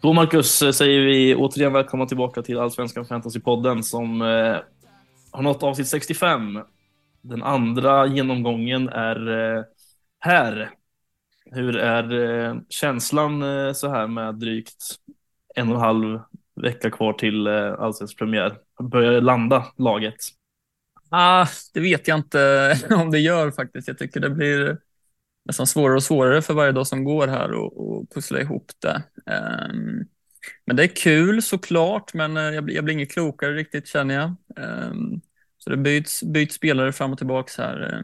Då Marcus eh, säger vi återigen välkomna tillbaka till Allsvenskan Fantasypodden som eh, har nått avsnitt 65. Den andra genomgången är eh, här. Hur är eh, känslan eh, så här med drygt en och en halv vecka kvar till eh, allsvensk premiär? Börjar landa laget? Ah, det vet jag inte om det gör faktiskt. Jag tycker det blir nästan svårare och svårare för varje dag som går här och, och pussla ihop det. Um, men det är kul såklart, men eh, jag blir, jag blir inget klokare riktigt känner jag. Um, så det byts, byts spelare fram och tillbaka här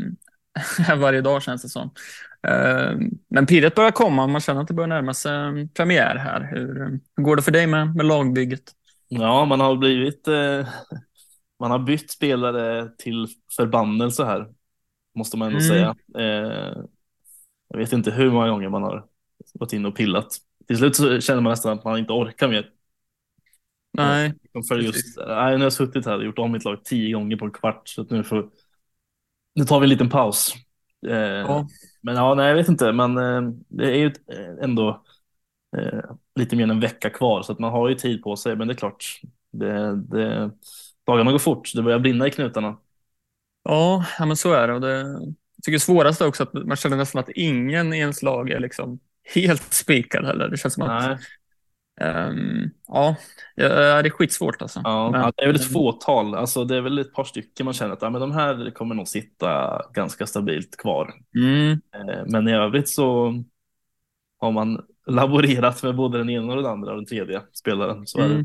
um, varje dag känns det som. men pirret börjar komma, man känner att det börjar närma sig premiär här. Hur, hur går det för dig med, med lagbygget? Ja, man har blivit eh, man har bytt spelare till förbannelse här, måste man ändå mm. säga. Eh, jag vet inte hur många gånger man har gått in och pillat. Till slut så känner man nästan att man inte orkar mer. Nej. För just, nej, nu har jag suttit här och gjort om mitt lag tio gånger på en kvart. Så nu, får, nu tar vi en liten paus. Eh, ja. Men ja, nej, jag vet inte. Men eh, det är ju ändå eh, lite mer än en vecka kvar så att man har ju tid på sig. Men det är klart, det, det, dagarna går fort. Det börjar brinna i knutarna. Ja, ja men så är det. Och det tycker svårast är också att man känner nästan att ingen i ens lag är liksom helt spikad heller. Det känns som att um, ja, det är skitsvårt alltså. Ja, men, det är väl ett fåtal. Alltså, det är väl ett par stycken man känner att ja, men de här kommer nog sitta ganska stabilt kvar. Mm. Eh, men i övrigt så har man laborerat med både den ena och den andra och den tredje spelaren. Så är det.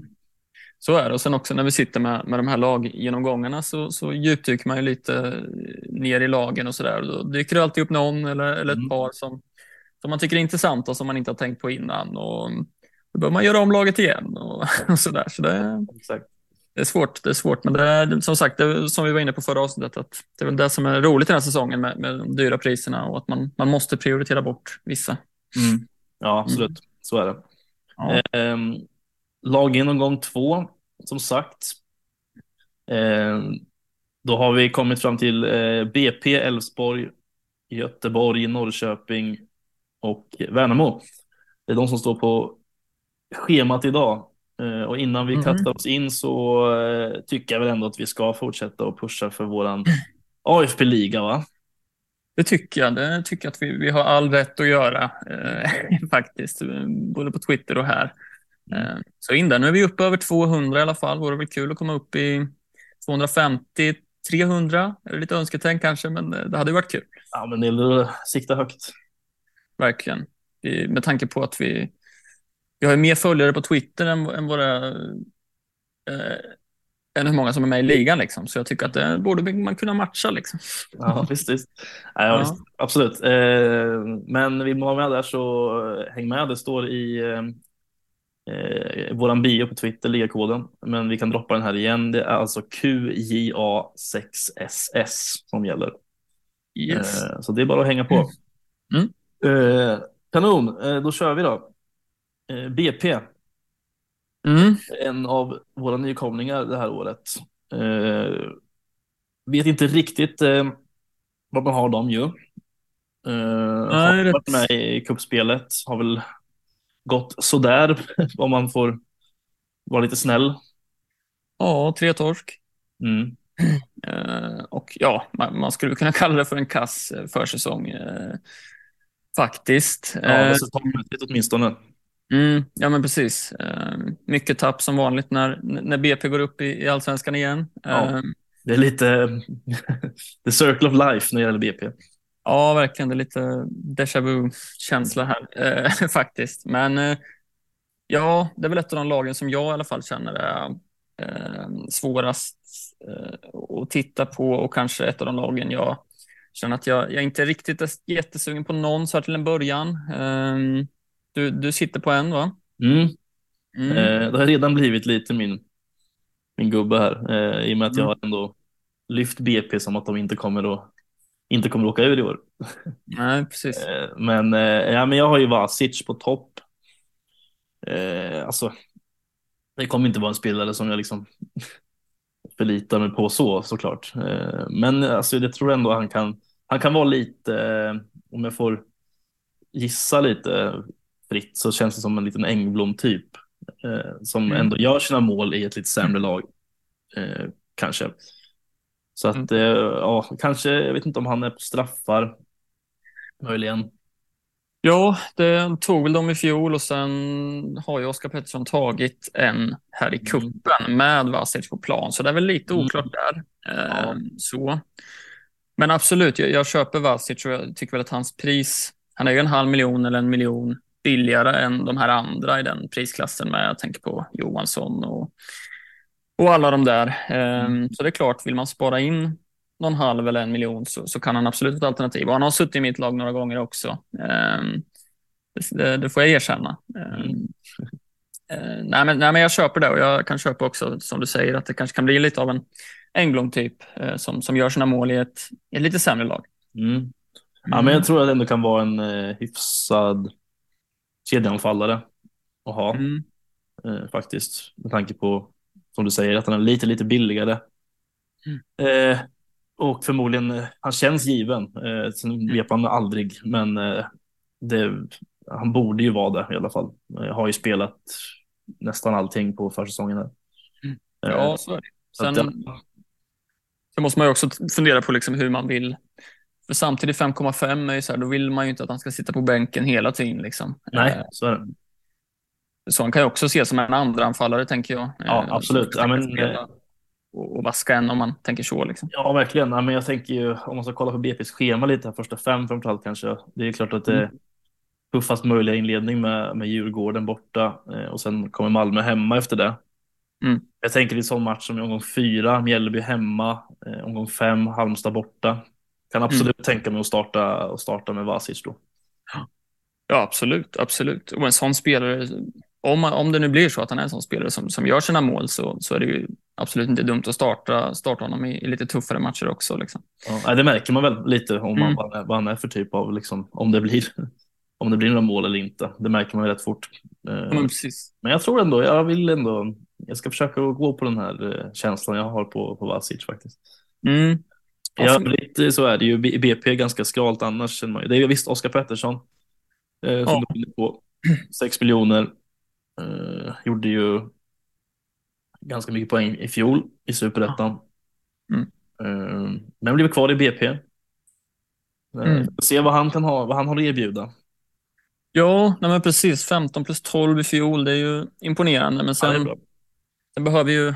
Så är det. Och sen också när vi sitter med, med de här laggenomgångarna så, så djupdyker man ju lite ner i lagen och sådär. Då dyker det alltid upp någon eller, eller ett mm. par som, som man tycker är intressant och som man inte har tänkt på innan. Och då bör man göra om laget igen och, och sådär. Så det, Exakt. det är svårt. Det är svårt, men det är som sagt, det, som vi var inne på förra avsnittet, att det är väl det som är roligt den här säsongen med, med de dyra priserna och att man, man måste prioritera bort vissa. Mm. Ja, absolut. Mm. Så är det. Ja. Ehm, laggenomgång två, som sagt. Eh, då har vi kommit fram till eh, BP, Elfsborg, Göteborg, Norrköping och Värnamo. Det är de som står på schemat idag. Eh, och innan vi mm. kastar oss in så eh, tycker jag väl ändå att vi ska fortsätta och pusha för våran AFP-liga, va? Det tycker jag. Det tycker jag att vi, vi har all rätt att göra eh, faktiskt, både på Twitter och här. Eh, så in där. Nu är vi uppe över 200 i alla fall. Vore väl kul att komma upp i 250, 300. Är det lite önsketänk kanske, men det hade ju varit kul. Ja, men det gäller att sikta högt. Verkligen. Vi, med tanke på att vi, vi har mer följare på Twitter än, än våra eh, än hur många som är med i ligan. Liksom. Så jag tycker att det borde man kunna matcha. Liksom. Ja, visst. visst. Ja, ja, visst. Absolut. Eh, men vill man vara med där så häng med. Det står i eh, våran bio på Twitter, ligakoden. Men vi kan droppa den här igen. Det är alltså QJA6SS som gäller. Yes. Eh, så det är bara att hänga på. Mm. Eh, kanon, eh, då kör vi då. Eh, BP. Mm. En av våra nykomlingar det här året. Eh, vet inte riktigt vad man har dem ju. Uh, har varit med i kuppspelet, har väl gått sådär om man får vara lite snäll. Ja, tre torsk. Mm. Uh, och ja, man, man, skulle kunna kalla det för en kass eh, försäsong. Uh, faktiskt. Ja, resultatmässigt åtminstone. Mm, ja, men precis. Mycket tapp som vanligt när, när BP går upp i, i allsvenskan igen. Ja, det är lite the circle of life när det gäller BP. Ja, verkligen. Det är lite déjà vu-känsla här eh, faktiskt. Men eh, ja, det är väl ett av de lagen som jag i alla fall känner är eh, svårast eh, att titta på och kanske ett av de lagen jag känner att jag, jag inte riktigt är jättesugen på någon så här till en början. Ehm, du, du sitter på en va? Mm. Mm. Eh, det har redan blivit lite min, min gubbe här eh, i och med att jag mm. har ändå lyft BP som att de inte kommer att inte kommer att åka ur i år. Nej, precis. Eh, men, eh, ja, men jag har ju Vasic på topp. Eh, alltså, det kommer inte vara en spelare som jag liksom förlitar mig på så såklart. Men alltså, jag tror ändå han kan, han kan vara lite, om jag får gissa lite, fritt så känns det som en liten Engblom-typ eh, som Mm. ändå gör sina mål i ett lite sämre lag. Kanske. Så att, Mm. eh, ja, kanske, jag vet inte om han är på straffar. Möjligen. Ja, det tog väl dem i fjol och sen har ju Oskar Pettersson tagit en här i kuppen med Vasic på plan, så det är väl lite Mm. oklart där. Eh, Ja. så. Men absolut, jag, jag köper Vasic och jag tycker väl att hans pris, han är ju en halv miljon eller en miljon billigare än de här andra i den prisklassen med, jag tänker på Johansson och, och alla de där. Eh, Mm. Så det är klart, vill man spara in någon halv eller en miljon så, så kan han absolut ett alternativ. Och han har suttit i mitt lag några gånger också. Ehm, det, det, får jag erkänna. Ehm, Mm. eh, nej, men, nej, men jag köper det och jag kan köpa också, som du säger, att det kanske kan bli lite av en Engblom-typ eh, som, som gör sina mål i ett, i ett lite sämre lag. Mm. Ja, men jag tror att det ändå kan vara en eh, hyfsad kedjeanfallare att ha Mm. eh, faktiskt. Med tanke på, som du säger, att han är lite, lite billigare. Mm. Eh, och förmodligen, eh, han känns given. Eh, sen Mm. vet man aldrig, men eh, det, han borde ju vara det i alla fall. Jag har ju spelat nästan allting på försäsongen. Här. Mm. Eh, Ja, så är det. så att, Sen, sen måste man ju också fundera på liksom hur man vill. För samtidigt 5,5 är ju så här, då vill man ju inte att han ska sitta på bänken hela tiden. Liksom. nej, Eh, så är det. Så han kan ju också ses som en andra anfallare tänker jag. Ja, Eh, absolut. Ja, men, och, vaska en om man tänker så. Liksom. Ja, verkligen. Ja, men jag tänker ju om man ska kolla på BP's schema lite, här, första fem framförallt kanske. Det är klart att det är Mm. tuffast möjliga inledning med, med Djurgården borta eh, och sen kommer Malmö hemma efter det. Mm. Jag tänker i sån match som i omgång fyra, Mjällby hemma, eh, omgång fem, Halmstad borta. Kan absolut tänka mig att starta, och starta med Vasic då. Ja, absolut. absolut. Och en sån spelare, om, om det nu blir så att han är en sån spelare som, som gör sina mål så, så är det ju absolut inte dumt att starta, starta honom i, i lite tuffare matcher också. Liksom. Ja, det märker man väl lite om man, Mm. vad, han är, vad han är för typ av, liksom, om det blir om det blir några mål eller inte. Det märker man rätt fort. Men precis. Men jag tror ändå, jag vill ändå, jag ska försöka gå på den här eh, känslan jag har på, på Vasic faktiskt. Mm. Ja, lite så är det ju. BP är ganska skralt annars. Det är visst Oskar Pettersson eh, som Ja. du är inne på. 6 miljoner. Eh, gjorde ju ganska mycket poäng i fjol i Superettan. Mm. Eh, men blev kvar i BP. Eh, Mm. Se vad han kan ha, vad han har att erbjuda. Ja, nej men precis. 15 plus 12 i fjol, det är ju imponerande. Men sen, sen behöver ju,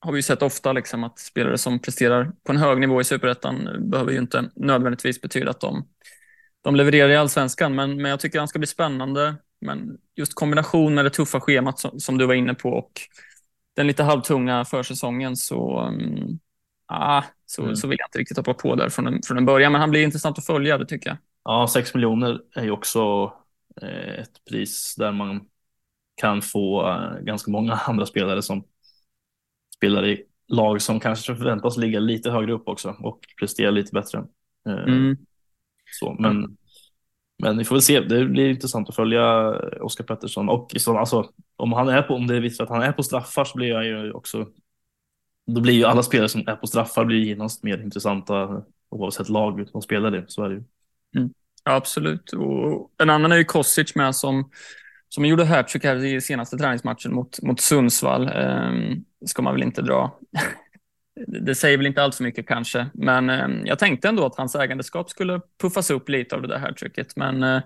har vi ju sett ofta liksom att spelare som presterar på en hög nivå i Superettan behöver ju inte nödvändigtvis betyda att de, de levererar i Allsvenskan. Men, men jag tycker han ska bli spännande. Men just kombination med det tuffa schemat som, som du var inne på och den lite halvtunga försäsongen så, um, ah, så, Mm. så vill jag inte riktigt hoppa på där från en, från en början. Men han blir intressant att följa, det tycker jag. Ja, 6 miljoner är ju också eh, ett pris där man kan få eh, ganska många andra spelare som spelar i lag som kanske förväntas ligga lite högre upp också och prestera lite bättre. Eh, Mm. Så, men, men vi får väl se. Det blir intressant att följa Oskar Pettersson och så, alltså, om han är på, om det visar att han är på straffar så blir jag ju också. Då blir ju alla spelare som är på straffar blir genast mer intressanta oavsett lag de spelar det. Så är det ju. Mm. Ja, absolut. Och en annan är ju Kosic med som, som gjorde hattrick här i senaste träningsmatchen mot, mot Sundsvall. Ehm, ska man väl inte dra. Det det säger väl inte allt för mycket kanske, men ehm, jag tänkte ändå att hans ägandeskap skulle puffas upp lite av det där hattricket. Men eh,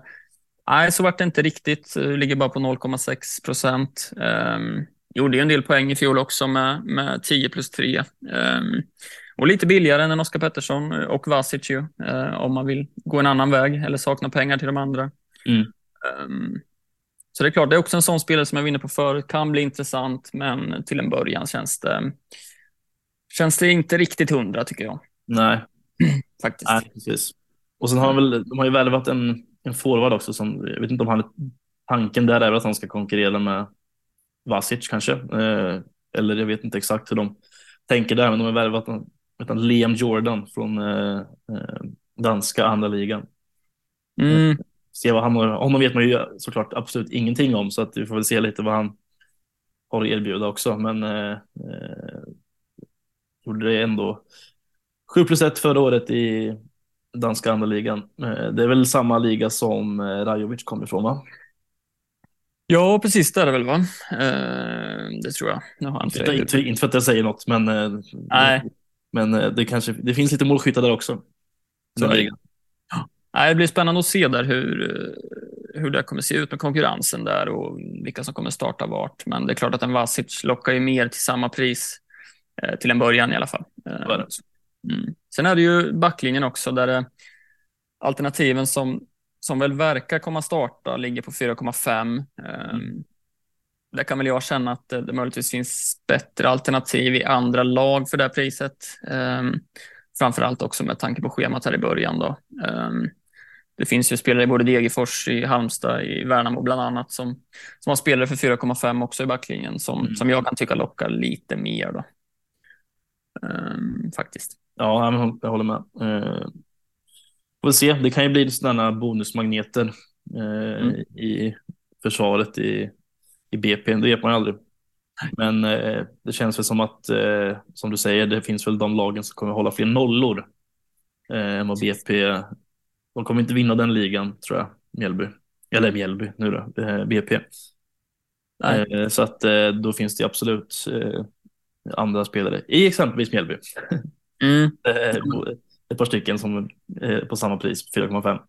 nej, så vart det inte riktigt. Eh, Ligger bara på 0,6 procent. Um, gjorde ju en del poäng i fjol också med, med 10 plus 3. Ehm, och lite billigare än Oskar Pettersson och Vasic ju, eh, om man vill gå en annan väg eller sakna pengar till de andra. Mm. Ehm, så det är klart, det är också en sån spelare som jag var inne på förut, kan bli intressant, men till en början känns det, känns det inte riktigt hundra tycker jag Nej, faktiskt. nej, precis. Och sen har de väl, de har ju värvat en, en forward också som, jag vet inte om han, tanken där är väl att han ska konkurrera med Vasic kanske. Eh, eller jag vet inte exakt hur de tänker där, men de har värvat en, vet han, Liam Jordan från eh, eh, danska andra ligan. Mm, Se vad han har, honom vet man ju såklart absolut ingenting om, så att vi får väl se lite vad han har att erbjuda också. Men eh, eh, gjorde det ändå 7 plus 1 förra året i danska andra ligan. Eh, det är väl samma liga som eh, Rajovic kom ifrån va? Ja, precis det är det väl va? Eh, det tror jag. Jag inte, inte, inte för att jag säger något, men, Nej. men det, kanske, det finns lite målskyttar där också. Så det. Ja, det blir spännande att se där hur, hur det kommer se ut med konkurrensen där och vilka som kommer starta vart. Men det är klart att en Vasic lockar ju mer till samma pris till en början i alla fall. Mm. Sen är det ju backlinjen också där alternativen som som väl verkar komma starta ligger på 4,5. Ehm, mm. Där kan väl jag känna att det, det möjligtvis finns bättre alternativ i andra lag för det här priset. Um, framförallt också med tanke på schemat här i början. Då. Um, det finns ju spelare i både Degerfors, i Halmstad, i Värnamo bland annat som, som har spelare för 4,5 också i backlinjen som, mm. som jag kan tycka lockar lite mer. Då. Um, faktiskt. Ja, jag håller med. Uh, Får se, det kan ju bli sådana bonusmagneter eh, mm. i försvaret i, i BP, det vet man ju aldrig. Men eh, det känns väl som att, eh, som du säger, det finns väl de lagen som kommer hålla fler nollor än vad BP, de kommer inte vinna den ligan tror jag, Mjällby. Eller Mjällby nu då, BP. Eh, så att då finns det absolut andra spelare i exempelvis Mjällby. Mm. ett par stycken som är på samma pris, 4,5.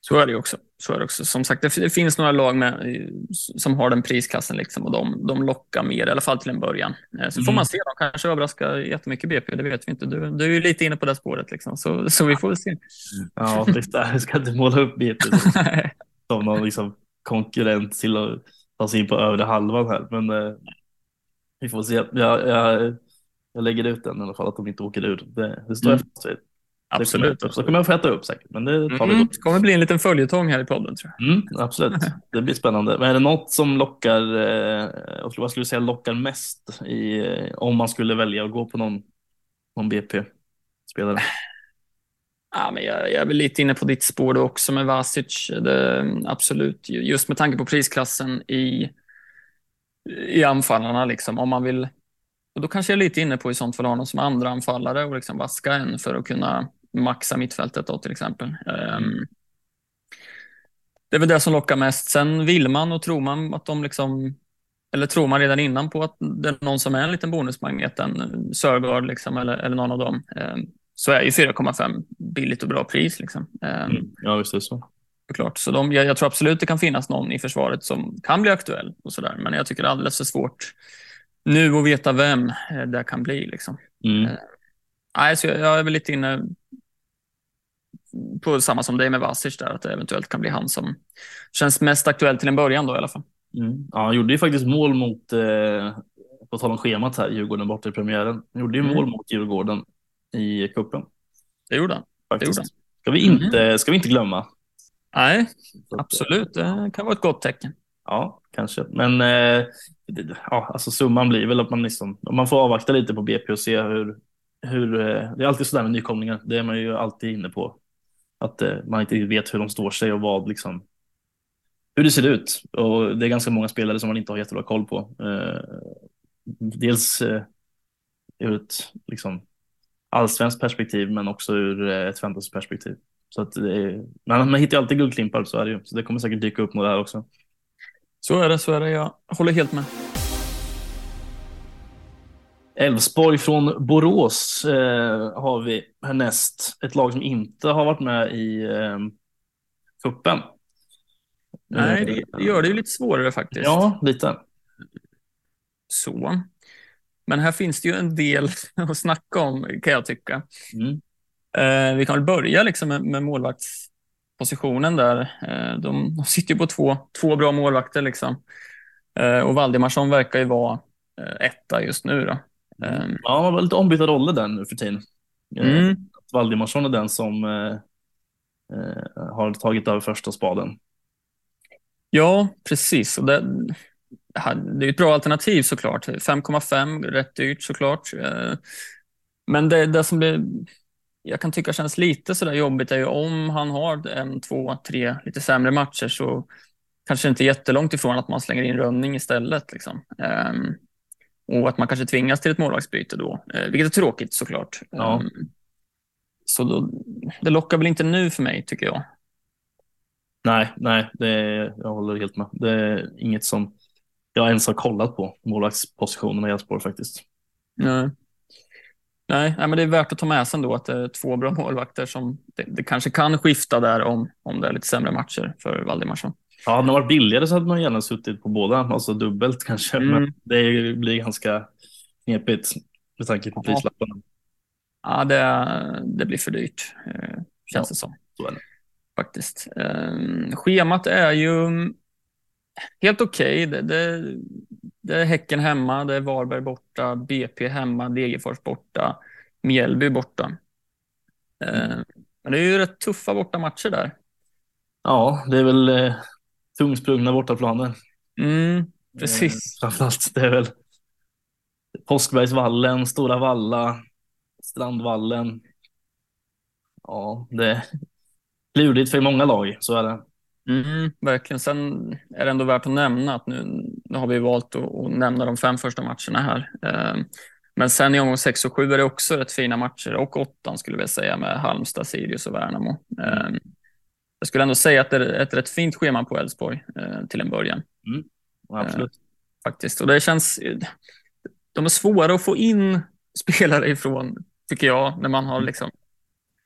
Så är det också. Så är det också. Som sagt, det finns några lag med, som har den prisklassen liksom, och de, de lockar mer, i alla fall till en början. Eh, så mm. får man se, de kanske överraskar jättemycket BP, det vet vi inte. Du, du är ju lite inne på det spåret, liksom, så, så vi får väl se. Ja, jag ska inte måla upp BP som, som någon liksom, konkurrent till att ta sig in på övre halvan här, men eh, vi får se. Jag, jag, jag lägger ut den i alla fall, att de inte åker ur. Det, det står jag mm. fast vid. Absolut. Det kommer, jag få äta upp säkert, men det tar vi mm, Det kommer bli en liten följetong här i podden tror jag. Mm, absolut, det blir spännande. Men är det något som lockar, eh, vad skulle du säga lockar mest i, eh, om man skulle välja att gå på någon, någon BP-spelare? Ja, men jag, jag är väl lite inne på ditt spår då också med Vasic. Det, absolut, just med tanke på prisklassen i, i anfallarna. Liksom. Om man vill, och då kanske jag är lite inne på i sånt fall honom som andra anfallare och liksom vaska en för att kunna maxa mittfältet då till exempel. Um, det är väl det som lockar mest. Sen vill man och tror man att de liksom, eller tror man redan innan på att det är någon som är en liten bonusmagnet, en Sörgård liksom, eller, eller någon av dem, um, så är ju 4,5 billigt och bra pris. Liksom. Um. Ja, visst är det så. Klart. Så de, jag, jag, tror absolut det kan finnas någon i försvaret som kan bli aktuell och sådär, men jag tycker det är alldeles för svårt nu att veta vem eh, det kan bli. Liksom. Mm. Nej, så jag, jag är väl lite inne på samma som dig med Vasic där, att det eventuellt kan bli han som känns mest aktuell till en början då i alla fall. Mm. Ja, han gjorde ju faktiskt mål mot, eh, på tal om schemat här, Djurgården borta i premiären. Han gjorde ju mm. mål mot Djurgården i kuppen. Det gjorde han. Det gjorde han. Ska, vi inte, mm. ska vi inte glömma. Nej, absolut. Det kan vara ett gott tecken. Ja, kanske. Men eh, ja, alltså summan blir väl att man, liksom, man får avvakta lite på BP och se hur, hur eh, det är alltid sådär med nykomlingar. Det är man ju alltid inne på att eh, man inte vet hur de står sig och vad liksom, hur det ser ut. Och det är ganska många spelare som man inte har jättebra koll på. Eh, dels eh, ur ett liksom, allsvenskt perspektiv men också ur ett fantasyperspektiv. Så att är, man, man hittar ju alltid guldklimpar, så är det ju. Så det kommer säkert dyka upp något där också. Så är det, så är det. Jag håller helt med. Elfsborg från Borås eh, har vi härnäst. Ett lag som inte har varit med i eh, kuppen. Nej, det, det gör det ju lite svårare faktiskt. Ja, lite. Så. Men här finns det ju en del att snacka om kan jag tycka. Mm. Eh, vi kan väl börja liksom med, med målvaktspositionen där. Eh, de, de, sitter ju på två, två bra målvakter liksom. Eh, och Valdimarsson verkar ju vara eh, etta just nu då. Mm. Ja, man har lite ombytta roller där nu för tiden. Eh, mm. Valdimarsson är den som eh, eh, har tagit över första spaden. Ja, precis. Och det, det är ett bra alternativ såklart. 5,5, rätt dyrt såklart. Eh, men det, det som blir, jag kan tycka känns lite sådär jobbigt är ju om han har en, två, tre lite sämre matcher så kanske inte jättelångt ifrån att man slänger in Rönning istället. Liksom. Um, och att man kanske tvingas till ett målvaktsbyte då, eh, vilket är tråkigt såklart. Ja. Um, så då, det lockar väl inte nu för mig, tycker jag. Nej, nej, det jag håller helt med. Det är inget som jag ens har kollat på, målvaktspositionerna i Elfsborg faktiskt. Nej. Nej, men det är värt att ta med sig ändå att det är två bra målvakter som det, det kanske kan skifta där om, om det är lite sämre matcher för Valdimarsson. Ja, hade det varit billigare så hade man gärna suttit på båda, alltså dubbelt kanske, mm. men det blir ganska knepigt med tanke på prislapparna. Ja, det, det blir för dyrt, eh, känns ja, det som. Det. Faktiskt. Ehm, schemat är ju helt okej. Okay. Det, det, det, är Häcken hemma, det är Varberg borta, BP hemma, Degerfors borta, Mjällby borta. Mm. Men det är ju rätt tuffa bortamatcher där. Ja, det är väl eh, tungsprungna bortaplaner. Mm, precis. Eh, framförallt, det är väl Påskbergsvallen, Stora Valla, Strandvallen. Ja, det är lurigt för många lag, så är det. Mm, verkligen. Sen är det ändå värt att nämna att nu, nu har vi valt att, att nämna de fem första matcherna här. Eh, men sen i omgång 6 och 7 är det också rätt fina matcher och åttan skulle jag säga med Halmstad, Sirius och Värnamo. Eh, jag skulle ändå säga att det är ett rätt fint schema på Elfsborg eh, till en början. Mm, absolut. Faktiskt. Och det känns... De är svåra att få in spelare ifrån, tycker jag, när man har mm. liksom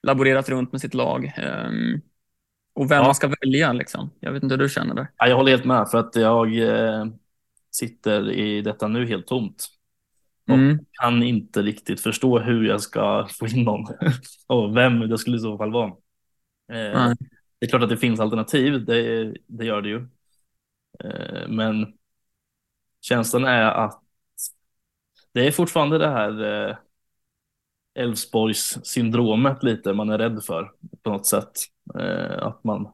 laborerat runt med sitt lag. Och vem ja. man ska välja liksom. Jag vet inte hur du känner det. Ja, jag håller helt med för att jag eh, sitter i detta nu helt tomt. Och mm. kan inte riktigt förstå hur jag ska få in någon och vem det skulle i så fall vara. Eh, det är klart att det finns alternativ, det, det gör det ju. Eh, men känslan är att det är fortfarande det här Elfsborgs syndromet lite man är rädd för på något sätt. Eh, att man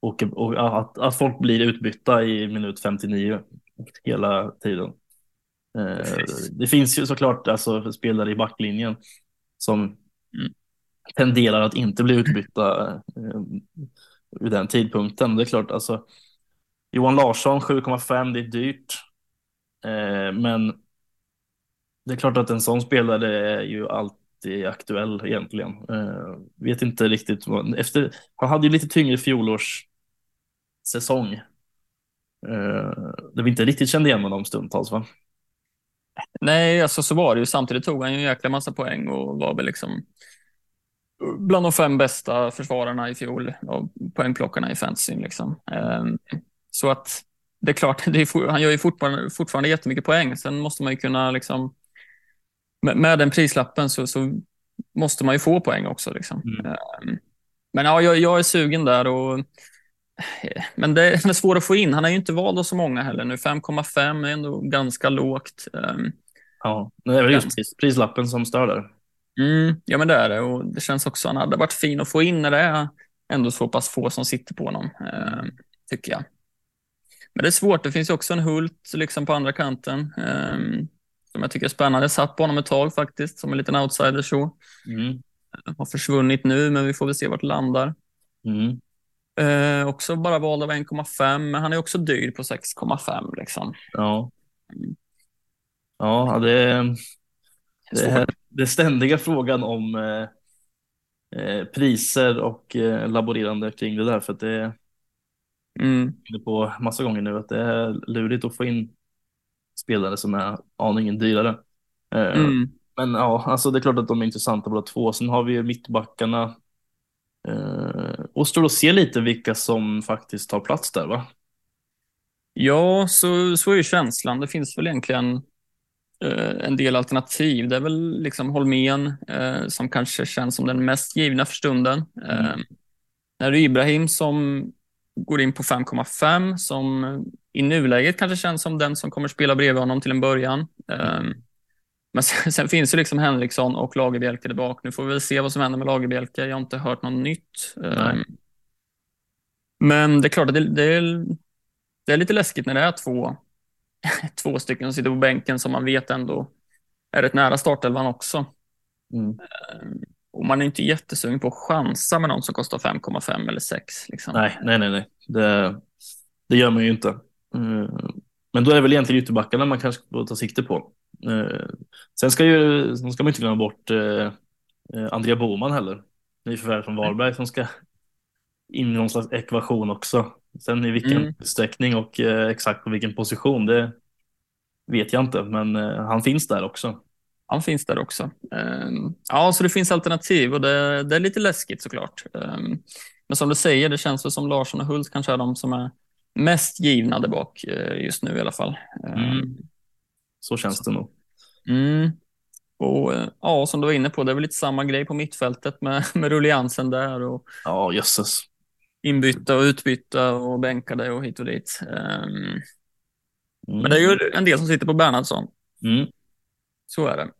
åker, och att, att folk blir utbytta i minut 59 hela tiden. Eh, det finns ju såklart alltså, spelare i backlinjen som mm. tenderar att inte bli utbytta eh, vid den tidpunkten. Det är klart, alltså Johan Larsson 7,5, det är dyrt. Eh, men det är klart att en sån spelare är ju alltid aktuell egentligen. Eh, vet inte riktigt. Efter, han hade ju lite tyngre fjolårssäsong. Eh, där vi inte riktigt kände igen honom stundtals va? Nej, alltså så var det ju. Samtidigt tog han ju en jäkla massa poäng och var väl liksom bland de fem bästa försvararna i fjol och poängplockarna i fantasy. Liksom. Ehm, så att det är klart, det är, han gör ju fortfarande, fortfarande jättemycket poäng. Sen måste man ju kunna liksom med, med den prislappen så, så, måste man ju få poäng också. Liksom. Mm. Ehm, men ja, jag, jag, är sugen där. Och, men det är svårt att få in. Han har ju inte valt av så många heller nu. 5,5 är ändå ganska lågt. Ehm, ja, det är väl just pris, prislappen som stör där. Mm, ja, men det är det. Och det känns också han hade varit fin att få in när det är ändå så pass få som sitter på honom, eh, tycker jag. Men det är svårt. Det finns ju också en Hult liksom på andra kanten. Eh, som jag tycker är spännande. Satt på honom ett tag faktiskt, som en liten outsider så. Mm. Har försvunnit nu, men vi får väl se vart det landar. Mm. Eh, också bara vald av 1,5, men han är också dyr på 6,5 liksom. Ja. Mm. Ja, det är, det är den ständiga frågan om eh, eh, priser och eh, laborerande kring det där. För att det är mm. på massa gånger nu att det är lurigt att få in spelare som är aningen dyrare. Eh, mm. Men ja, alltså det är klart att de är intressanta båda två. Sen har vi mittbackarna. Eh, återstår att se lite vilka som faktiskt tar plats där va? Ja, så, så är ju känslan. Det finns väl egentligen eh, en del alternativ. Det är väl liksom Holmén eh, som kanske känns som den mest givna för stunden. Mm. Eh, är det Ibrahim som går in på 5,5 som i nuläget kanske känns som den som kommer spela bredvid honom till en början. Um, men sen, sen, finns ju liksom Henriksson och Lagerbielke där bak. Nu får vi väl se vad som händer med Lagerbielke. Jag har inte hört något nytt. Um, men det är klart att det, det, är, det är lite läskigt när det är två, två stycken som sitter på bänken som man vet ändå är rätt nära startelvan också. Mm. Och man är inte jättesugen på att chansa med någon som kostar 5,5 eller 6. Liksom. Nej, nej, nej, nej. Det, det gör man ju inte. Mm. Men då är det väl egentligen ytterbackarna man kanske får ta sikte på. Eh, sen ska, ju, sen ska man inte glömma bort eh, eh Andrea Boman heller. Nyförvärv från Varberg som ska in i någon slags ekvation också. Sen i vilken Mm. utsträckning och eh, exakt på vilken position, det vet jag inte. Men eh, han finns där också. Han finns där också. Ehm, Ja, så det finns alternativ och det, det är lite läskigt såklart. Ehm, Men som du säger, det känns som Larsson och Hult kanske är de som är mest givna där bak eh, just nu i alla fall. Ehm, Mm. Så känns det nog. Mm. Och eh, ja, som du var inne på, det är väl lite samma grej på mittfältet med, med rulliansen där och Ja, jösses. inbytta och utbytta och bänkade och hit och dit. Mm. Men det är ju en del som sitter på Bernhardsson. Mm. Så är det.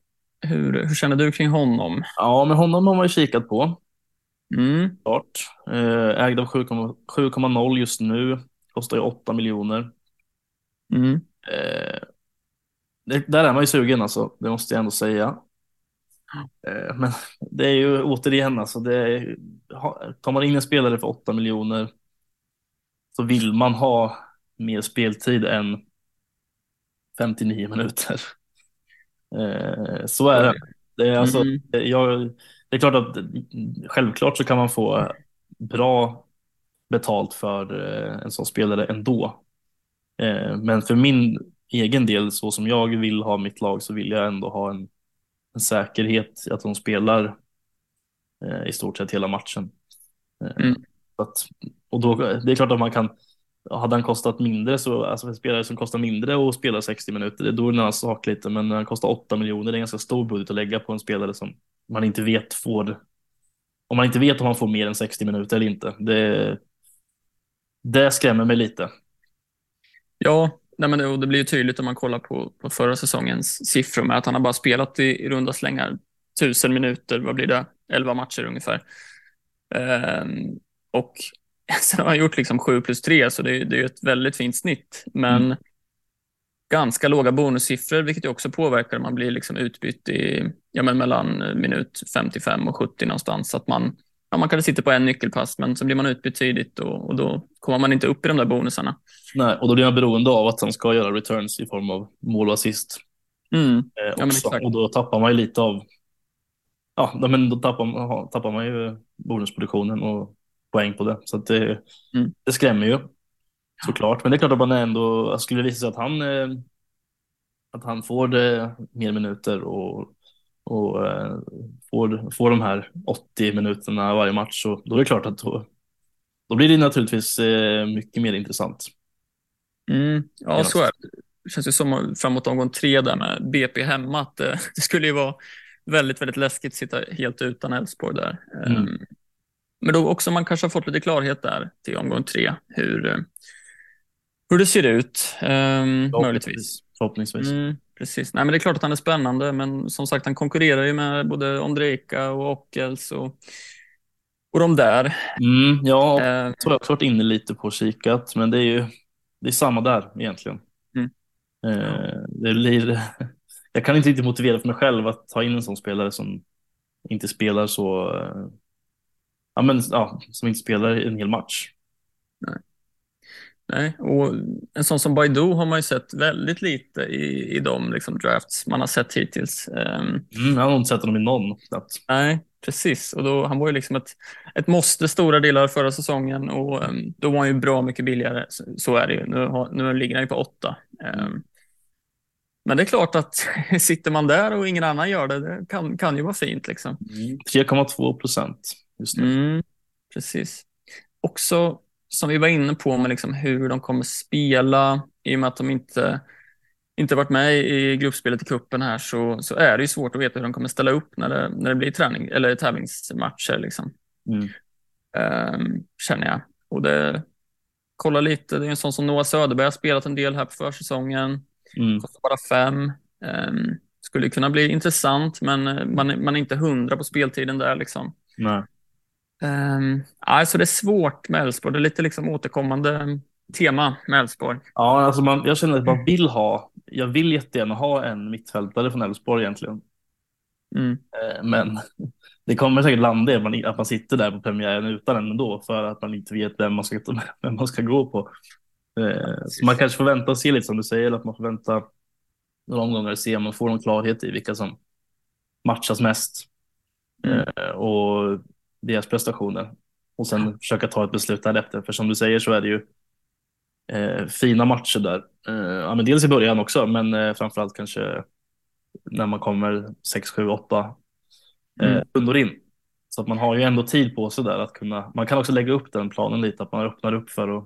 Hur, hur känner du kring honom? Ja, men honom har man ju kikat på. Mm. Klart. Eh, Ägd av 7,0 7,0 just nu. Kostar ju 8 miljoner. Mm. Eh, det, där är man ju sugen alltså, det måste jag ändå säga. Eh, men det är ju återigen alltså, det är, tar man in en spelare för 8 miljoner så vill man ha mer speltid än 59 minuter. Eh, så är det. Det är, alltså, Mm. jag, det är klart att självklart så kan man få bra betalt för eh, en sån spelare ändå. Eh, Men för min egen del, så som jag vill ha mitt lag, så vill jag ändå ha en, en säkerhet att de spelar i stort sett hela matchen. Mm. Att, och då, det är klart att man kan, hade han kostat mindre, så, alltså för spelare som kostar mindre och spelar 60 minuter, då är det en annan sak lite, men när han kostar 8 miljoner, det är en ganska stor budget att lägga på en spelare som man inte vet får, om man inte vet om han får mer än 60 minuter eller inte. Det, det skrämmer mig lite. Ja, nej men det, och det blir ju tydligt om man kollar på, på förra säsongens siffror med att han har bara spelat i, i runda slängar tusen minuter, vad blir det, elva matcher ungefär. Ehm, och sen har han gjort liksom 7 plus 3, så det, är- det är ett väldigt fint snitt. Men Mm. ganska låga bonussiffror, vilket också påverkar man blir liksom utbytt i, ja, men mellan minut 55 och 70 någonstans. Så att man, ja, man kanske sitter på en nyckelpass, men så blir man utbytt tidigt och, och då kommer man inte upp i de där bonusarna. Nej, och då blir man beroende av att han ska göra returns i form av mål och assist. Mm. Eh, men också. exakt. och då tappar man ju lite av, ja, men då tappar, man- tappar man ju bonusproduktionen och poäng på det. Så det, Mm. det skrämmer ju såklart. Men det är klart att man ändå, skulle det visa sig att han, eh, att han får det, mer minuter och, och eh, får, får de här 80 minuterna varje match, så då är det klart att då, då blir det naturligtvis eh, mycket mer intressant. Mm, ja, så är det. Det känns ju som framåt omgång tre där med BP hemma att eh, det skulle ju vara väldigt, väldigt läskigt att sitta helt utan Elfsborg där. Mm. Men då också man kanske har fått lite klarhet där till omgång tre, hur, eh, hur det ser ut, ehm, möjligtvis. Förhoppningsvis. Mm, precis. Nej, men det är klart att han är spännande, men som sagt, han konkurrerar ju med både Ondrejka och Ockels och, och de där. Mm, ja, har jag också varit inne lite på och kikat, men det är ju det är samma där egentligen. Mm. Eh, det blir, jag kan inte riktigt motivera för mig själv att ta in en sån spelare som inte spelar så, ja, men, ja, som inte spelar en hel match. Nej, och en sån som Baidu har man ju sett väldigt lite i, i de liksom, drafts man har sett hittills. Ehm, Mm, jag har inte sett honom i någon knappt. nej, precis. Och då, han var ju liksom ett, ett måste stora delar av förra säsongen och ehm, då var han ju bra mycket billigare. Så, så är det ju. Nu, har, nu ligger han ju på åtta. Ehm, men det är klart att sitter man där och ingen annan gör det, det kan, kan ju vara fint. Liksom. 3,2 procent just nu. Mm, precis. Också som vi var inne på med liksom hur de kommer spela i och med att de inte, inte varit med i gruppspelet i kuppen här så, så är det ju svårt att veta hur de kommer ställa upp när det, när det blir träning eller tävlingsmatcher. Liksom. Mm. Ehm, känner jag. Och det, kolla lite, det är en sån som Noah Söderberg har spelat en del här på försäsongen. Mm. Kostar bara fem. Ehm, skulle kunna bli intressant men eh, man, man är inte hundra på speltiden där. Liksom. Nej. Um, alltså det är svårt med Elfsborg. Det är lite liksom återkommande tema med Elfsborg. Ja, alltså man, jag känner att man vill ha, jag vill jättegärna ha en mittfältare från Elfsborg egentligen. Mm. Eh, Men det kommer säkert landa i att man, att man sitter där på premiären utan en ändå för att man inte vet vem man ska, vem man ska gå på. Eh, Så man kanske får vänta och se lite som du säger, att man får vänta några omgångar och se om man får någon klarhet i vilka som matchas mest Mm. eh, och deras prestationer. och sen försöka ta ett beslut därefter. För som du säger så är det ju eh, fina matcher där. Eh, ja, men dels i början också, men eh, framförallt kanske när man kommer 6, 7, 8 mm. rundor in. Så att man har ju ändå tid på sig där att kunna, man kan också lägga upp den planen lite, att man öppnar upp för att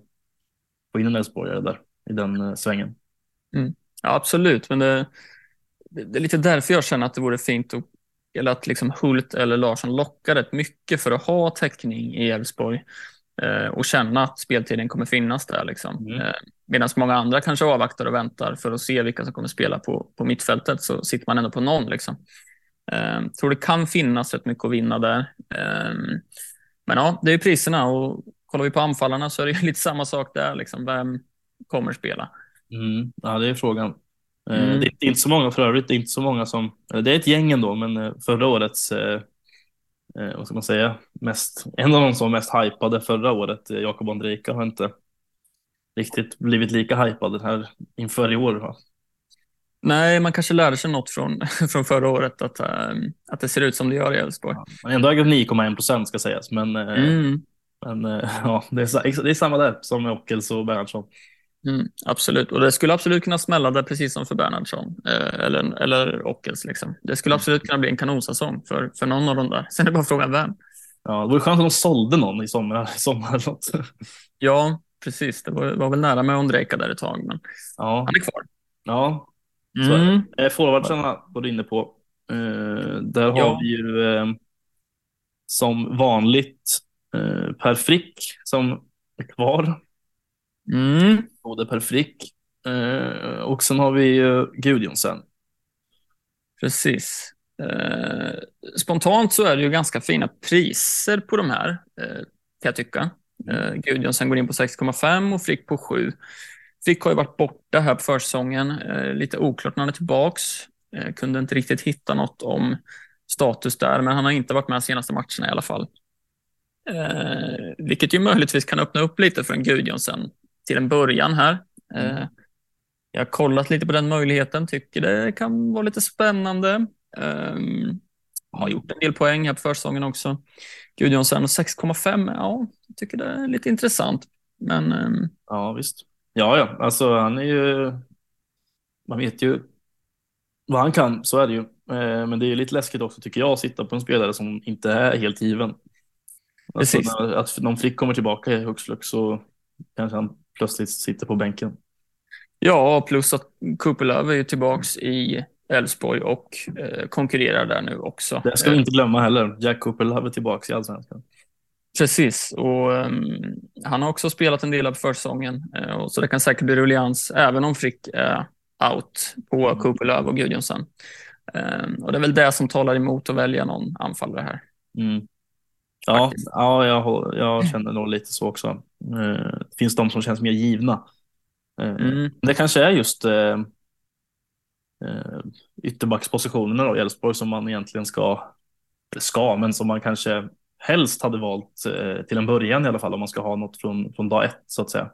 få in en Elfsborgare där i den eh, svängen. Mm. Ja, absolut, men det, det, är lite därför jag känner att det vore fint att, eller att liksom Hult eller Larsson lockar rätt mycket för att ha täckning i Elfsborg eh, och känna att speltiden kommer finnas där. Liksom. Mm. Eh, Medan många andra kanske avvaktar och väntar för att se vilka som kommer spela på, på mittfältet så sitter man ändå på någon. Liksom. Eh, tror det kan finnas rätt mycket att vinna där. Eh, men ja, det är priserna och kollar vi på anfallarna så är det lite samma sak där. Liksom. Vem kommer spela? Mm, ja, det är frågan. Eh, mm. Det är inte så många för övrigt. Det är inte så många som, det är ett gäng ändå, men eh, förra årets, eh, vad ska man säga, mest, en av de som var mest hypade förra året, Jakob Andrejka, har inte riktigt blivit lika hypad här inför i år. Va? Nej, man kanske lärde sig något från, från förra året, att, att det ser ut som det gör i Elfsborg. Ja, man ändå äger 9,1 procent ska sägas, men, mm. men ja, det, är, det är samma där som med Ockels och Bernhardsson. Mm, absolut, och det skulle absolut kunna smälla där precis som för Bernhardsson eh, eller, eller Ockels. Liksom. Det skulle absolut kunna bli en kanonsäsong för, för någon av dem där. Sen är bara frågan vem. Ja, det vore skönt om de sålde någon i sommar. sommar ja, precis. Det var, var väl nära med Ondrejka där ett tag, men ja. han är kvar. Ja, så mm. eh, Forwardsarna var du inne på. Eh, där ja. har vi ju eh, som vanligt eh, Per Frick som är kvar. Mm. Både Per Frick eh, och sen har vi uh, Gudjonsen. Precis. Eh, spontant så är det ju ganska fina priser på de här, eh, kan jag tycka. Eh, Gudjonsen går in på 6,5 och Frick på 7. Frick har ju varit borta här på försäsongen. Eh, lite oklart när han är tillbaks. Eh, kunde inte riktigt hitta något om status där, men han har inte varit med de senaste matcherna i alla fall. Eh, vilket ju möjligtvis kan öppna upp lite för en Gudjonsen till en början här. Mm. Eh, jag har kollat lite på den möjligheten, tycker det kan vara lite spännande. Um, har gjort en del poäng här på försäsongen också. Gudjonsen 6,5, ja, jag tycker det är lite intressant. Men, um... Ja, visst. Ja, ja, alltså han är ju, man vet ju vad han kan, så är det ju. Eh, men det är lite läskigt också tycker jag att sitta på en spelare som inte är helt given. Alltså, att någon flick kommer tillbaka i flux så kanske han plötsligt sitter på bänken. Ja, plus att Kupelöv är ju tillbaks i Elfsborg och eh, konkurrerar där nu också. Det ska vi inte glömma heller. Jack Kupelöv är tillbaks i Allsvenskan. Precis, och um, han har också spelat en del av försäsongen, uh, så det kan säkert bli rullians även om Frick är out på. Kupelöv och Gudjonsen. Um, och det är väl det som talar emot att välja någon anfallare här. Mm. Ja, ja jag, jag känner nog lite så också. Eh, det finns de som känns mer givna. Eh, mm. Det kanske är just eh, ytterbackspositionerna då i Elfsborg som man egentligen ska, ska, men som man kanske helst hade valt till en början i alla fall om man ska ha något från, från dag ett så att säga.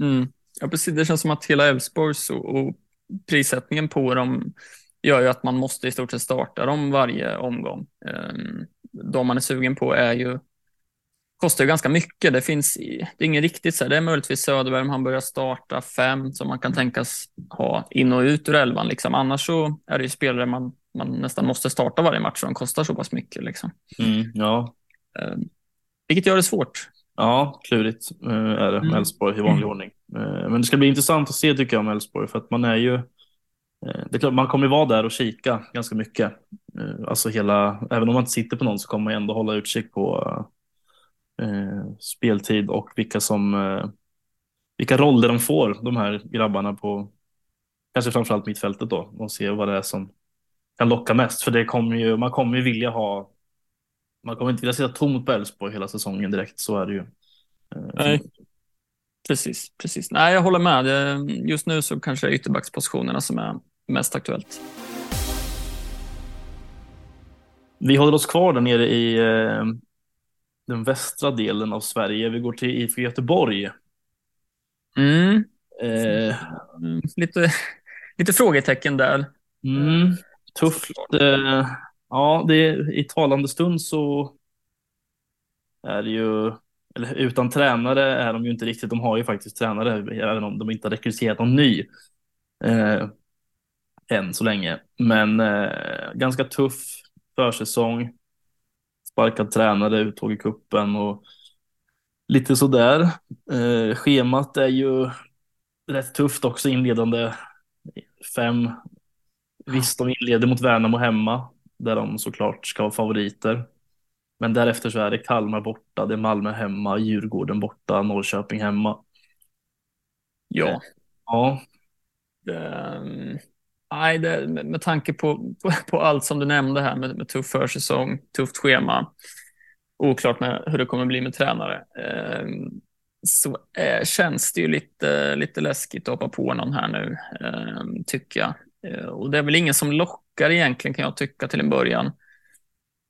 Mm. Ja, precis. Det känns som att hela Elfsborgs och, och prissättningen på dem gör ju att man måste i stort sett starta dem varje omgång. Ehm, de man är sugen på är ju kostar ju ganska mycket. Det finns det är ingen riktigt så här. Det är möjligtvis Söderberg om han börjar starta fem som man kan tänkas ha in och ut ur elvan. Liksom. Annars så är det ju spelare man, man nästan måste starta varje match och de kostar så pass mycket. Liksom. Mm, ja. Eh, vilket gör det svårt. Ja, klurigt eh, är det med mm. Elfsborg mm. i vanlig ordning. Eh, men det ska bli intressant att se tycker jag om Elfsborg för att man är ju eh, det är klart, man kommer ju vara där och kika ganska mycket. Eh, alltså hela, även om man inte sitter på någon så kommer man ändå hålla utkik på eh, speltid och vilka som eh, vilka roller de får, de här grabbarna på kanske framförallt mittfältet då och se vad det är som kan locka mest. För det kommer ju, man kommer ju vilja ha, man kommer inte vilja sitta tomt på Elfsborg hela säsongen direkt, så är det ju. Eh, Nej. Precis, precis. Nej, jag håller med. Just nu så kanske det är ytterbackspositionerna som är mest aktuellt. Vi håller oss kvar där nere i eh, den västra delen av Sverige. Vi går till IFK Göteborg. Mm. Eh. Lite, lite frågetecken där. Mm. Tufft. Eh, ja, det är, i talande stund så är det ju eller utan tränare är de ju inte riktigt. De har ju faktiskt tränare, även om de inte har rekryterat någon ny. Eh, än så länge. Men eh, ganska tuff försäsong. Sparkad tränare, uttåg i kuppen och lite sådär. Eh, schemat är ju rätt tufft också inledande fem. Visst, de inleder mot Värnamo hemma där de såklart ska vara favoriter. Men därefter så är det Kalmar borta, det är Malmö hemma, Djurgården borta, Norrköping hemma. Ja. Eh, ja. Um, nej, det, med, med tanke på, på, på, allt som du nämnde här med, med tuff försäsong, tufft schema, oklart med hur det kommer bli med tränare, eh, så eh, känns det ju lite, lite läskigt att hoppa på någon här nu, eh, tycker jag. Eh, och det är väl ingen som lockar egentligen, kan jag tycka, till en början.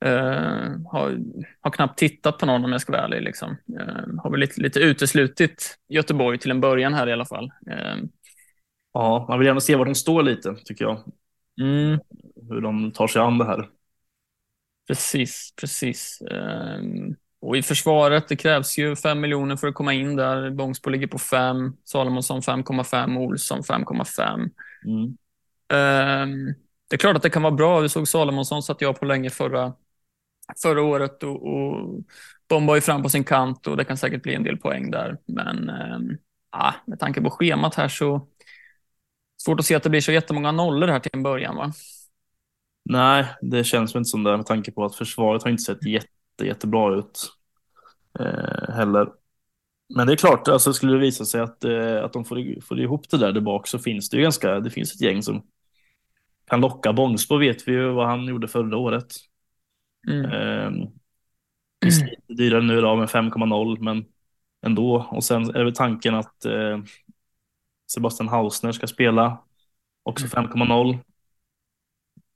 Uh, har, har knappt tittat på någon om jag ska vara ärlig. Liksom. Uh, har väl lite, lite uteslutit Göteborg till en början här i alla fall. Ehm, Ja, man vill gärna se var de står lite, tycker jag. Mm. Hur de tar sig an det här. Precis, precis. och i försvaret, det krävs ju 5 miljoner för att komma in där. Bångsbo ligger på 5, Salomonsson 5,5, Olsson 5,5. Mm. det är klart att det kan vara bra. Vi såg Salomonsson satt jag på länge förra, förra året och, och bombar ju fram på sin kant och det kan säkert bli en del poäng där. Men äh, med tanke på schemat här så svårt att se att det blir så jättemånga nollor här till en början va? Nej, det känns väl inte som det med tanke på att försvaret har inte sett jätte, jättebra ut eh, heller. Men det är klart, alltså skulle det visa sig att, eh, att de får, får ihop det där, där bak så finns det ju ganska, det finns ett gäng som kan locka. Bångsbo vet vi ju vad han gjorde förra året. Mm. Eh, lite dyrare nu då med 5,0 men ändå. Och sen är det tanken att eh, Sebastian Hausner ska spela också 5,0. Mm.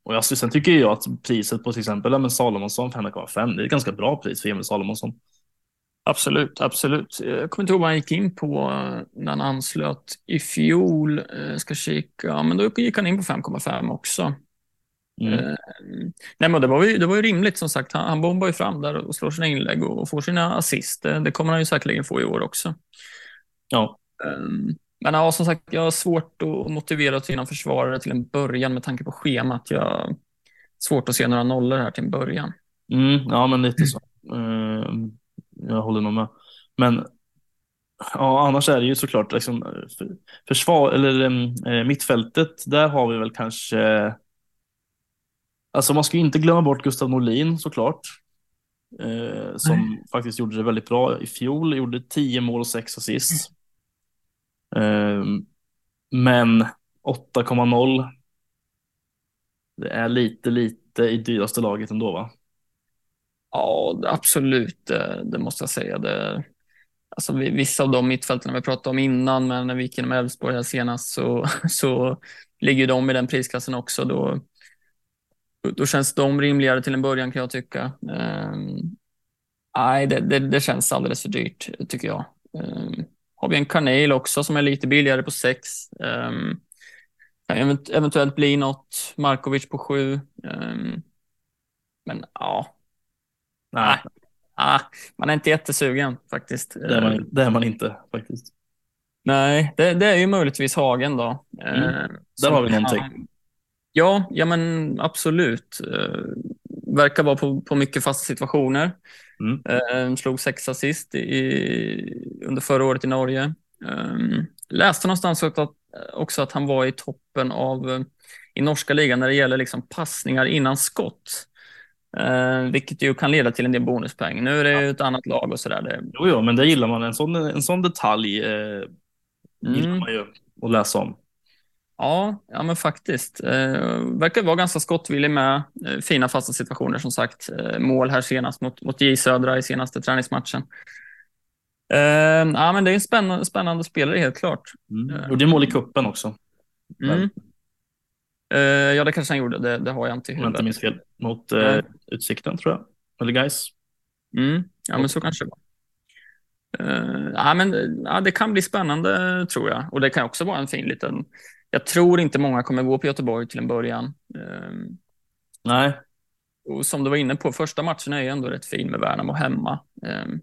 Och jag, sen tycker jag att priset på till exempel Emil Salomonsson 5,5 det är ett ganska bra pris för Emil Salomonsson. Absolut, absolut. Jag kommer inte ihåg vad han gick in på när han anslöt i fjol. Jag ska kika, men då gick han in på 5,5 också. Mm. Eh, nej, men det, var ju, det var ju rimligt som sagt. Han, han bombar ju fram där och slår sina inlägg och, och får sina assist. Det, det, kommer han ju säkerligen få i år också. Ja. Um, men ja, som sagt, jag har svårt att motivera till någon försvarare till en början med tanke på schemat. Jag har svårt att se några nollor här till en början. Mm, ja, men lite så. Uh, jag håller nog med. Men ja, annars är det ju såklart liksom, försvar eller uh, mittfältet. Där har vi väl kanske Alltså man ska inte glömma bort Gustav Norlin såklart. Eh, som Nej. faktiskt gjorde det väldigt bra i fjol. Gjorde 10 mål och 6 assist. Ehm, men 8,0. Det är lite, lite i dyraste laget ändå va? Ja, absolut. Eh, det måste jag säga. Det, alltså, vissa av de mittfälten vi pratade om innan, men när vi gick igenom Elfsborg här senast så, så ligger de i den prisklassen också. Då, då känns de rimligare till en början kan jag tycka. Ehm, nej, det, det, det, känns alldeles för dyrt tycker jag. Um, har vi en Carneil också som är lite billigare på 6. Um, kan eventuellt bli något. Markovic på 7. Um, men ja. Nej. Ah, man är inte jättesugen faktiskt. Det är man, det är man inte faktiskt. Nej, det, det är ju möjligtvis Hagen då. Mm. Där har vi någonting. Ja, ja men absolut. Uh, verkar vara på, på mycket fasta situationer. Mm. Uh, slog sex assist i, under förra året i Norge. Um, läste någonstans också att, också att han var i toppen av uh, i norska ligan när det gäller liksom passningar innan skott. Uh, vilket ju kan leda till en del bonuspoäng. Nu är det ja. ett annat lag och sådär. Det... Jo, jo, men det gillar man. En sån, en sån detalj eh, gillar mm. man ju att läsa om. Ja, ja men faktiskt. Eh, verkar vara ganska skottvillig med. Eh, fina fasta situationer som sagt. Eh, mål här senast mot, mot J Södra i senaste träningsmatchen. Eh, ja, men det är en spännande, spännande spelare helt klart. Mm. Och det är mål i kuppen också. Mm. Eh, ja, det kanske han gjorde. Det, det har jag inte i huvudet. Om jag inte minns fel. Mot eh, Utsikten tror jag. Eller guys. Mm. Ja, men så kanske det var. Uh, ja, men, ja, det kan bli spännande tror jag. Och det kan också vara en fin liten jag tror inte många kommer gå på Göteborg till en början. Ehm, Nej. Och som du var inne på, första matchen är ju ändå rätt fin med Värnamo hemma. Ehm,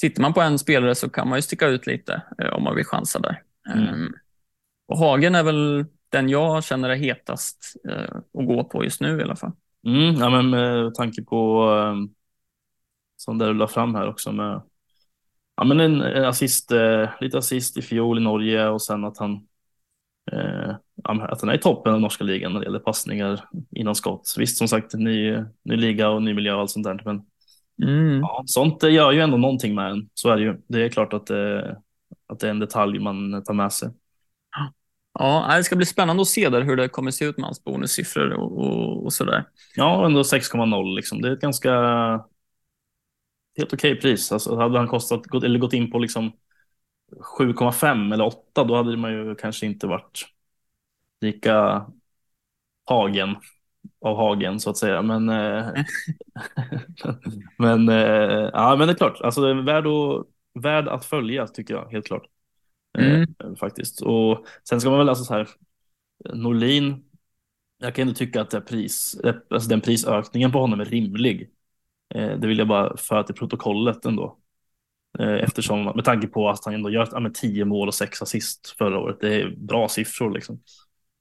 sitter man på en spelare så kan man ju sticka ut lite eh, om man vill chansa där. Mm. Um, och Hagen är väl den jag känner är hetast uh, att gå på just nu i alla fall. Mm, ja, men med tanke på som det du la fram här också med ja, men en, assist, uh, lite assist i fjol i Norge och sen att han att han är i toppen av norska ligan när det gäller passningar innan skott. Visst, som sagt, ny, ny liga och ny miljö och allt sånt där, men Mm. Ja, sånt gör ju ändå någonting med en. Så är det ju. Det är klart att det, att det är en detalj man tar med sig. Ja, det ska bli spännande att se där hur det kommer se ut med hans bonussiffror och, och, och sådär. Ja, ändå 6,0 liksom. Det är ett ganska helt okej pris. Alltså, hade han kostat, eller gått in på liksom 7,5 eller 8, då hade man ju kanske inte varit lika tagen av hagen så att säga. Men, eh, men, eh, ja, men det är klart, alltså, det är värd, att, värd att följa tycker jag helt klart. Eh, mm. Eh, faktiskt. Och sen ska man väl alltså så här, Norlin, jag kan ändå tycka att det pris, alltså den prisökningen på honom är rimlig. Eh, det vill jag bara föra till protokollet ändå. Eh, eftersom, med tanke på att han ändå gör ja, 10 mål och 6 assist förra året. Det är bra siffror liksom.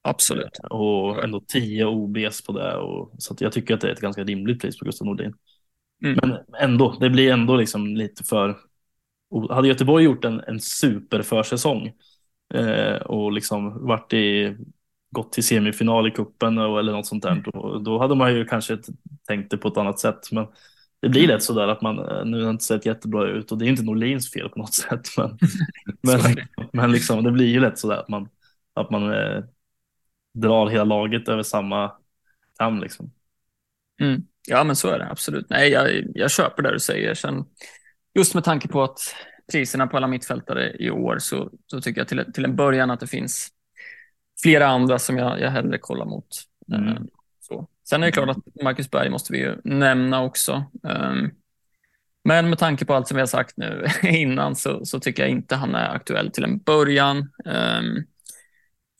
Absolut. Och ändå 10 OBs på det. Och, så jag tycker att det är ett ganska rimligt pris på Gustav Nordin. Mm. Men ändå, det blir ändå liksom lite för... Hade Göteborg gjort en, en superförsäsong eh, och liksom varit i, gått till semifinal i kuppen eller något sånt där, mm. då, då hade man ju kanske tänkt det på ett annat sätt. Men det blir lätt sådär att man, eh, nu har det inte sett jättebra ut och det är inte Norlins fel på något sätt. Men, men, men liksom, det blir ju lätt sådär att man, att man eh, drar hela laget över samma kam liksom. Mm. Ja, men så är det absolut. Nej, jag, jag köper det du säger. Sen, just med tanke på att priserna på alla mittfältare i år så, så tycker jag till, till en början att det finns flera andra som jag, jag hellre kollar mot. Mm. Sen är det klart att Marcus Berg måste vi ju nämna också. Um, men med tanke på allt som vi har sagt nu innan så, så tycker jag inte han är aktuell till en början. Um,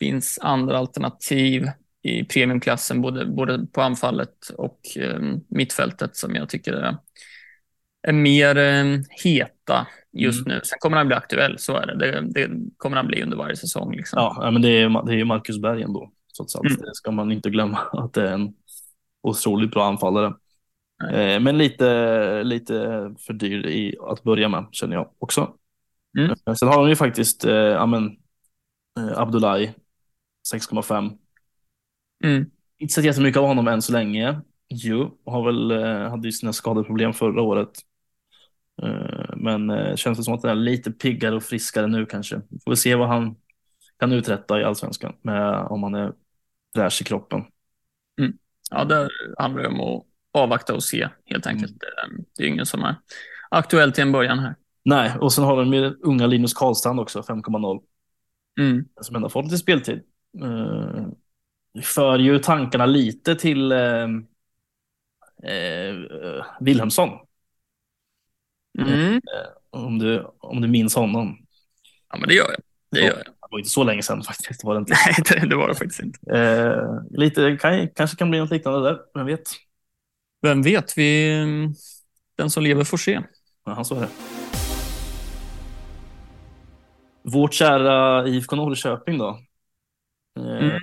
finns andra alternativ i premiumklassen, både, både på anfallet och eh, mittfältet som jag tycker är, är mer eh, heta just mm. nu. Sen kommer han bli aktuell, så är det. Det, det kommer han bli under varje säsong. Liksom. Ja, men det är, det är Marcus Berg ändå, trots allt. Mm. Det ska man inte glömma, att det är en otroligt bra anfallare. Eh, men lite, lite för dyr i att börja med, känner jag också. Mm. Eh, sen har de ju faktiskt eh, ja, men, eh, Abdullahi 6,5. Mm. Inte sett jättemycket av honom än så länge. Jo, har väl, eh, hade ju sina skadeproblem förra året. Eh, men känns det som att han är lite piggare och friskare nu kanske. Får vi se vad han kan uträtta i allsvenskan med, om han är fräsch i kroppen. Mm. Ja, det handlar om att avvakta och se helt enkelt. Mm. Det är ingen som är aktuell till en början här. Nej, och sen har de med unga Linus Karlstrand också, 5,0. Mm. Som ändå fått lite speltid eh, för ju tankarna lite till eh, eh, Wilhelmsson. Mm. Eh, om, du, om du minns honom. Ja, men det gör jag. Det gör jag. Det var inte så länge sedan faktiskt. Var det inte. Nej, det, var det faktiskt inte. Eh, lite, kan, kanske kan bli något liknande där, vem vet? Vem vet? Vi, den som lever får se. Ja, så är det. Vårt kära IFK Norrköping då. Eh, mm.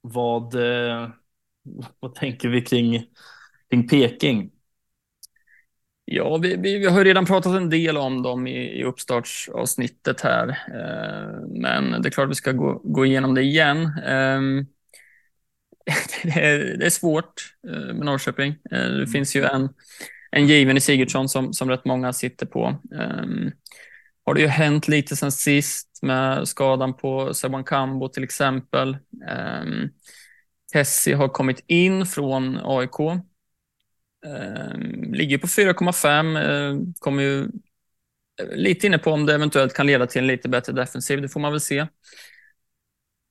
Vad, eh, vad tänker vi kring, kring Peking? Ja, vi, vi, vi, har redan pratat en del om dem i, i uppstartsavsnittet här, eh, men det är klart vi ska gå, gå igenom det igen. Eh, det, är, det, är, svårt eh, med Norrköping. Eh, det mm. finns ju en, en given i Sigurdsson som, som rätt många sitter på. Ehm, har det ju hänt lite sen sist med skadan på Seban Kambo till exempel. Um, Tessie har kommit in från AIK. Ehm, ligger på 4,5. Uh, kommer ju eh, lite inne på om det eventuellt kan leda till en lite bättre defensiv. Det får man väl se.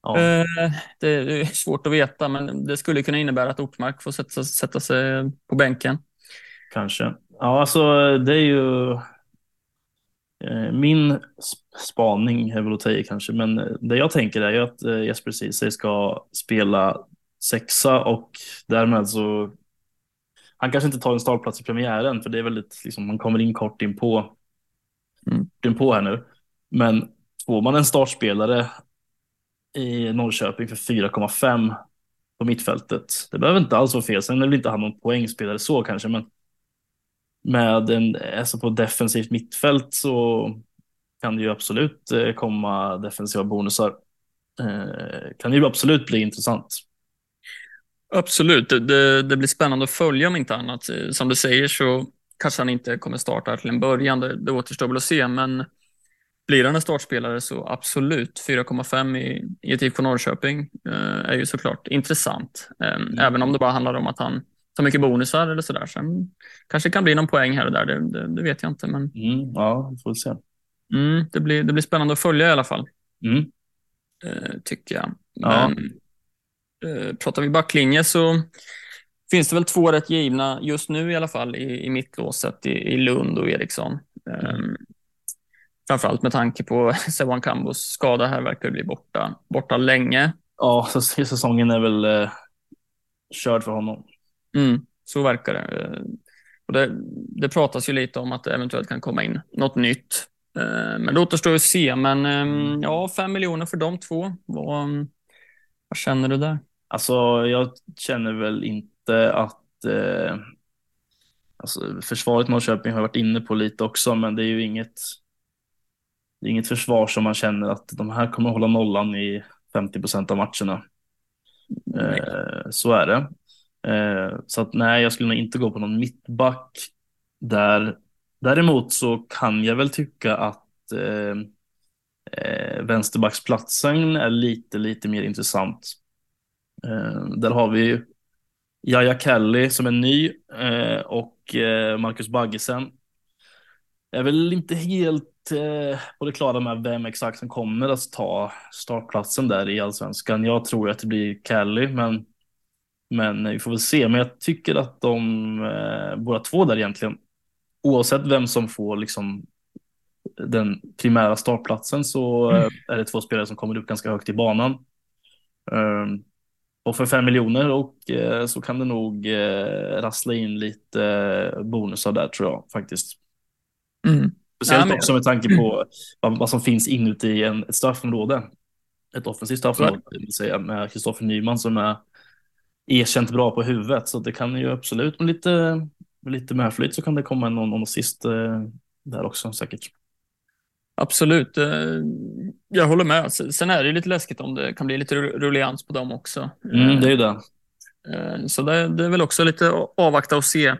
Ja. Uh, det är svårt att veta, men det skulle kunna innebära att Ortmark får sätta, sätta sig på bänken. Kanske. Ja, alltså det är ju Eh, min spaning är väl att säga kanske, men det jag tänker är att eh, Jesper Ceesay ska spela sexa och därmed så han kanske inte tar en startplats i premiären för det är väldigt, liksom, man kommer in kort in på, mm. in på här nu. Men får man en startspelare i Norrköping för 4,5 på mittfältet. Det behöver inte alls vara fel. Sen är väl inte han någon poängspelare så kanske, men med en, alltså på defensivt mittfält så kan det ju absolut eh, komma defensiva bonusar. Eh, kan ju absolut bli intressant. Absolut, det, det, blir spännande att följa om inte annat. Eh, som du säger så kanske han inte kommer starta till en början, det, det återstår väl att se, men blir han en startspelare så absolut, 4,5 i, i ett IFK Norrköping eh, är ju såklart intressant. Eh, mm. Även om det bara handlar om att han tar mycket bonusar eller sådär. Sen kanske det kan bli någon poäng här och där, det, det, det vet jag inte. Men... Mm, ja, vi får se. Mm, det, blir, det blir spännande att följa i alla fall. Mm. Eh, tycker jag. Men, ja. Eh, pratar vi backlinje så finns det väl två rätt givna just nu i alla fall i, i mittlåset i, i Lund och Eriksson. Mm. Framförallt med tanke på Sewan Kambos skada här verkar bli borta, borta länge. Ja, så säsongen är väl eh, körd för honom. Mm, så verkar det. Och det. Det pratas ju lite om att det eventuellt kan komma in något nytt. Eh, men det återstår att se. Men eh, ja, fem miljoner för de två. Vad, vad känner du där? Alltså, jag känner väl inte att eh, alltså, försvaret Norrköping har varit inne på lite också, men det är ju inget det är inget försvar som man känner att de här kommer hålla nollan i 50 procent av matcherna. Eh, så är det. Eh, så att nej, jag skulle nog inte gå på någon mittback där. Däremot så kan jag väl tycka att eh, eh vänsterbacksplatsen är lite, lite mer intressant. Eh, där har vi Jaja Kelly som är ny eh, och Marcus Baggesen. Jag är väl inte helt eh, på det klara med vem exakt som kommer att ta startplatsen där i allsvenskan. Jag tror att det blir Kelly, men, men vi får väl se. Men jag tycker att de eh, båda två där egentligen, oavsett vem som får liksom den primära startplatsen så mm. är det två spelare som kommer upp ganska högt i banan. Um, och för fem miljoner och eh, så kan det nog eh, rassla in lite eh, bonusar där tror jag faktiskt. Mm. Speciellt ja, också med tanke på vad, vad som finns inuti en, ett straffområde. Ett offensivt straffområde, vill säga med Kristoffer Nyman som är erkänt bra på huvudet. Så det kan ju absolut med lite, med lite medflytt så kan det komma någon, någon assist eh, där också säkert. Absolut, eh, jag håller med. Sen är det lite läskigt om det kan bli lite rullians på dem också. Mm, det är ju det. Eh, så det, är väl också lite avvakta och se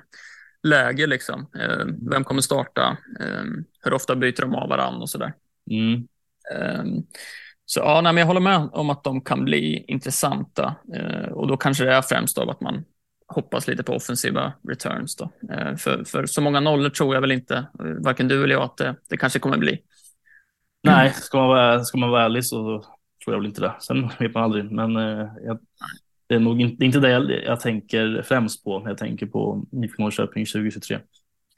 läge. Liksom. Eh, vem kommer starta? Eh, hur ofta byter de av varandra och sådär. Mm. Eh, så ja, nej, men jag håller med om att de kan bli intressanta och då kanske det är främst av att man hoppas lite på offensiva returns. Då. För, för så många nollor tror jag väl inte, varken du eller jag, att det, det kanske kommer bli. Nej, ska man, vara, ska man vara ärlig så tror jag väl inte det. Sen vet man aldrig, men jag, det är nog inte, inte det jag, jag tänker främst på när jag tänker på IFK Norrköping 2023.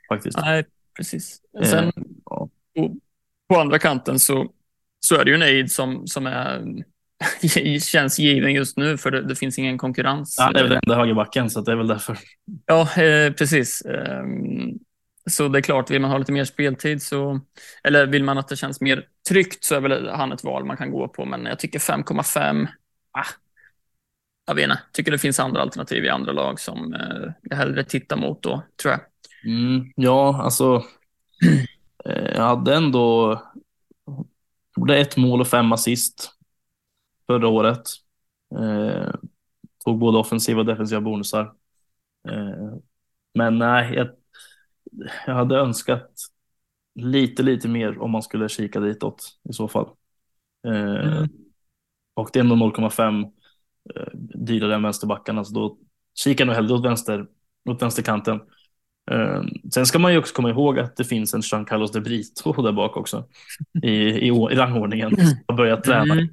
Faktiskt. Nej, precis. Sen, eh, ja. på, på, andra kanten så, så är det ju en aid som, som är, känns given just nu för det, det finns ingen konkurrens. Ja, det är väl den enda högerbacken så det är väl därför. Ja, eh, precis. Eh, så det är klart, vill man ha lite mer speltid så, eller vill man att det känns mer tryggt så är väl han ett val man kan gå på. Men jag tycker 5,5, ah, jag vet inte, tycker det finns andra alternativ i andra lag som eh, jag hellre tittar mot då, tror jag. Mm, ja, alltså. Eh, jag hade ändå gjorde ett mål och fem assist förra året. Eh, tog både offensiva och defensiva bonusar. Eh, men nej, jag, jag hade önskat lite, lite mer om man skulle kika ditåt i så fall. Eh, mm. Och det är ändå 0,5 Eh, dyrare än vänsterbackarna, så då kikar jag nog hellre åt, vänster, åt vänsterkanten. Uh, sen ska man ju också komma ihåg att det finns en Jean Carlos de Brito där bak också i, i, i rangordningen. Som har börjat träna.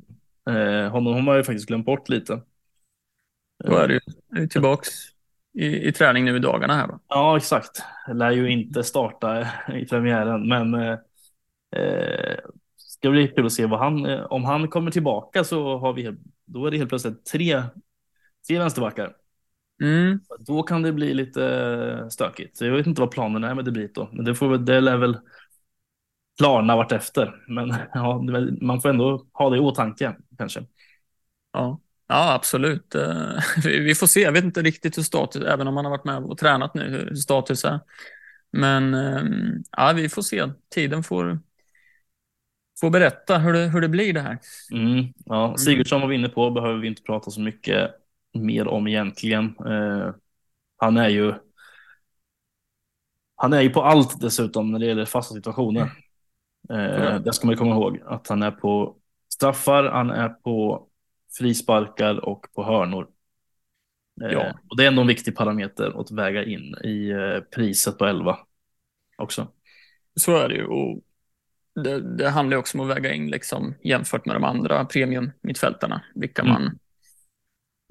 Mm. Honom har man ju faktiskt glömt bort lite. Då är du ju tillbaks i, i träning nu i dagarna här va? Ja, exakt. Lär ju inte starta i premiären, men uh, ska bli kul att se vad han, om han kommer tillbaka så har vi, då är det helt plötsligt tre, tre vänsterbackar. Mm. Då kan det bli lite stökigt. Jag vet inte vad planen är med då. Men det, får, det lär väl klarna vartefter. Men ja, man får ändå ha det i åtanke kanske. Ja, ja absolut. Eh, vi får se. Jag vet inte riktigt hur status, även om man har varit med och tränat nu, hur status är. Men ehm, ja, vi får se. Tiden får, får berätta hur det, hur det blir det här. Mm, ja, Sigurdsson var vi inne på, behöver vi inte prata så mycket mer om egentligen. Eh, han är ju han är ju på allt dessutom när det gäller fasta situationer. Eh, det ska man komma ihåg att han är på straffar, han är på frisparkar och på hörnor. Eh, ja. Och det är ändå en viktig parameter att väga in i eh, priset på 11 också. Så är det ju. Och det, det handlar också om att väga in liksom, jämfört med de andra premium-mittfältarna, vilka mm. man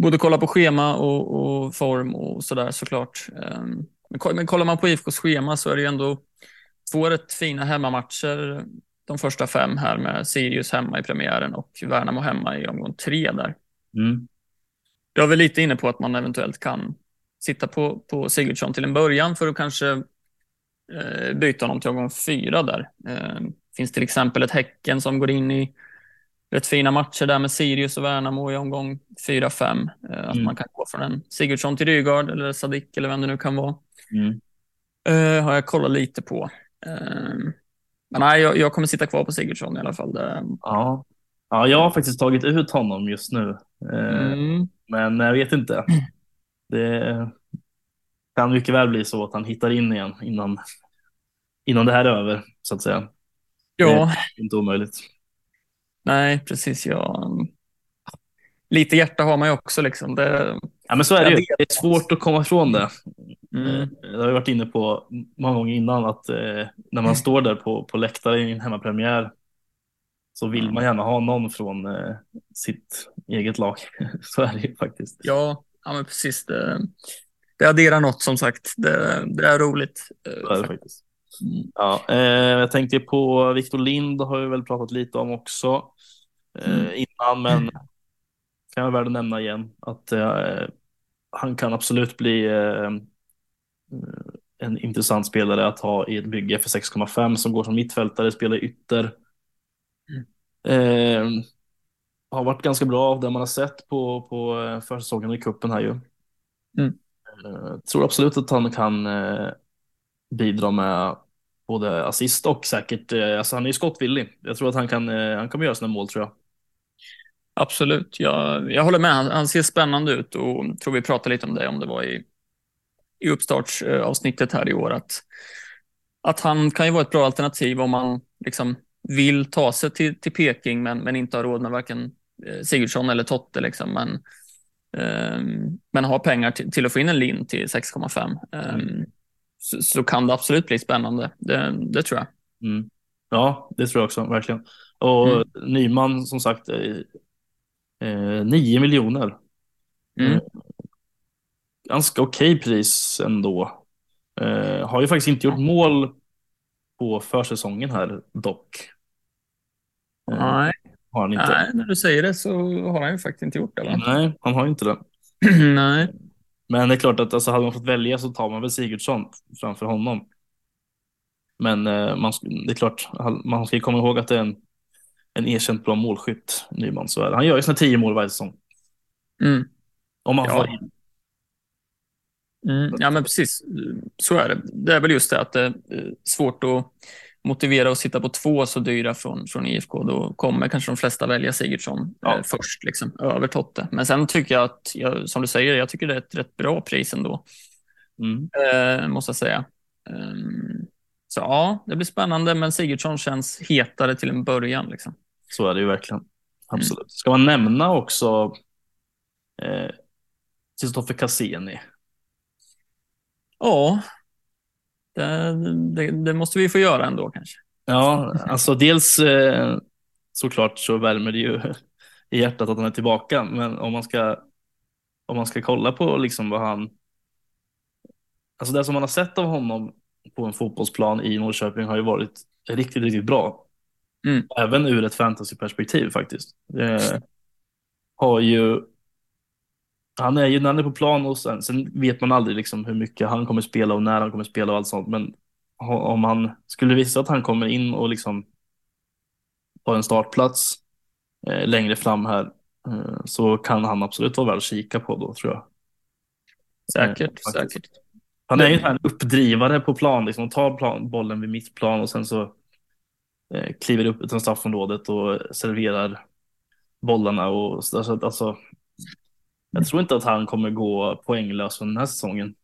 både kollar på schema och, och form och sådär såklart. Um, men kollar man på IFKs schema så är det ju ändå två rätt fina hemmamatcher de första fem här med Sirius hemma i premiären och Värnamo hemma i omgång tre där. Mm. Jag är väl lite inne på att man eventuellt kan sitta på, på Sigurdsson till en början för att kanske eh, byta honom till omgång fyra där. Eh, finns till exempel ett Häcken som går in i rätt fina matcher där med Sirius och Värnamo i omgång 4-5. Eh, att mm. man kan gå från en Sigurdsson till Rygaard eller Sadik eller vem det nu kan vara. Mm. Eh, har jag kollat lite på. Men nej, jag, jag, kommer sitta kvar på Sigurdsson i alla fall. Ja. ja, jag har faktiskt tagit ut honom just nu. Eh, mm. Men jag vet inte. Det kan mycket väl bli så att han hittar in igen innan, innan det här är över, så att säga. Ja. Det är inte omöjligt. Nej, precis. Jag... Lite hjärta har man ju också. Liksom. Det... Ja, men så är det ju. Det är svårt att komma ifrån det. Mm. Eh, det har vi varit inne på många gånger innan att eh, när man mm. står där på, på läktaren i en hemmapremiär så vill man gärna ha någon från eh, sitt eget lag. så är det ju faktiskt. Ja, ja men precis. Det, det adderar något som sagt. Det, det är roligt. Eh, så är det faktiskt. Mm. Ja, eh, jag tänkte på Victor Lind har vi väl pratat lite om också eh, mm. innan, men kan jag väl nämna igen att eh, han kan absolut bli eh, en intressant spelare att ha i ett bygge för 6,5 som går som mittfältare, spelar ytter. Mm. Eh, har varit ganska bra av det man har sett på, på eh, försäsongen i kuppen här ju. Mm. Eh, tror absolut att han kan eh, bidra med både assist och säkert, eh, alltså han är ju skottvillig. Jag tror att han kan, eh, han kommer göra sina mål tror jag. Absolut, jag, jag håller med. Han, han ser spännande ut och tror vi pratade lite om det, om det var i, i uppstartsavsnittet här i år, att, att han kan ju vara ett bra alternativ om man liksom vill ta sig till, till Peking men, men inte har råd med varken eh, Sigurdsson eller Totte. Liksom. Men, um, men har pengar till, till, att få in en lin till 6,5. Um, mm så, så, kan det absolut bli spännande. Det, det tror jag. Mm. Ja, det tror jag också, verkligen. Och mm. Nyman, som sagt, eh, 9 miljoner. Mm. Ganska okej okay pris ändå. Eh, har ju faktiskt inte gjort mål på försäsongen här dock. Eh, Nej. Har han inte. Nej, när du säger det så har han ju faktiskt inte gjort det. Va? Nej, han har inte det. Nej. Men det är klart att alltså, hade man fått välja så tar man väl Sigurdsson framför honom. Men eh, man, det är klart, man ska komma ihåg att det är en, en erkänt bra målskytt, Nyman. Så är det. Han gör ju sina tio mål varje säsong. Mm. Om man ja. får in. Mm. Ja, men precis. Så är det. Det är väl just det att det är svårt att motivera att sitta på två så dyra från, från IFK, då kommer kanske de flesta välja Sigurdsson ja. eh, först, liksom, över Totte. Men sen tycker jag att, jag, som du säger, jag tycker det är ett rätt bra pris ändå. Mm. Eh, måste jag säga. Um, så ja, det blir spännande, men Sigurdsson känns hetare till en början. Liksom. Så är det ju verkligen. Absolut. Mm. Ska man nämna också eh, Kristoffer Cassini? Ja, det, det, det, måste vi få göra ändå kanske. Ja, alltså dels eh, såklart så värmer det ju i hjärtat att han är tillbaka, men om man ska, om man ska kolla på liksom vad han, alltså det som man har sett av honom på en fotbollsplan i Norrköping har ju varit riktigt, riktigt bra. Mm. Även ur ett fantasyperspektiv faktiskt. Det har ju han är ju när han är på plan och sen, sen vet man aldrig liksom hur mycket han kommer spela och när han kommer spela och allt sånt. Men om han skulle visa att han kommer in och liksom har en startplats eh, längre fram här eh, så kan han absolut vara värd att kika på då tror jag. Säkert, eh, säkert. Han är ju en uppdrivare på plan, liksom tar plan, bollen vid mittplan och sen så eh, kliver upp utan straffområdet och serverar bollarna. Och, alltså, alltså, jag tror inte att han kommer gå poänglös den här säsongen.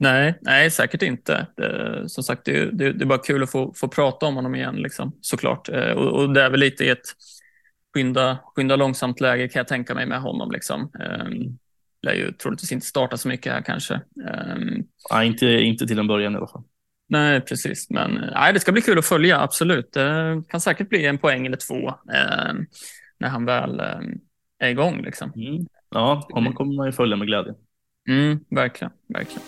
Nej, nej säkert inte. Det, som sagt, det, det, det, är bara kul att få, få prata om honom igen, liksom, såklart. Eh, och, och det är väl lite i ett skynda, skynda långsamt läge kan jag tänka mig med honom. Liksom. Um, lär ju troligtvis inte starta så mycket här kanske. Um, nej, inte, inte till en början i alla fall. Nej, precis. Men nej, det ska bli kul att följa, absolut. Det kan säkert bli en poäng eller två eh, när han väl eh, är igång. Liksom. Mm. Ja, honom kommer man ju följa med glädje. Mm, verkligen, verkligen.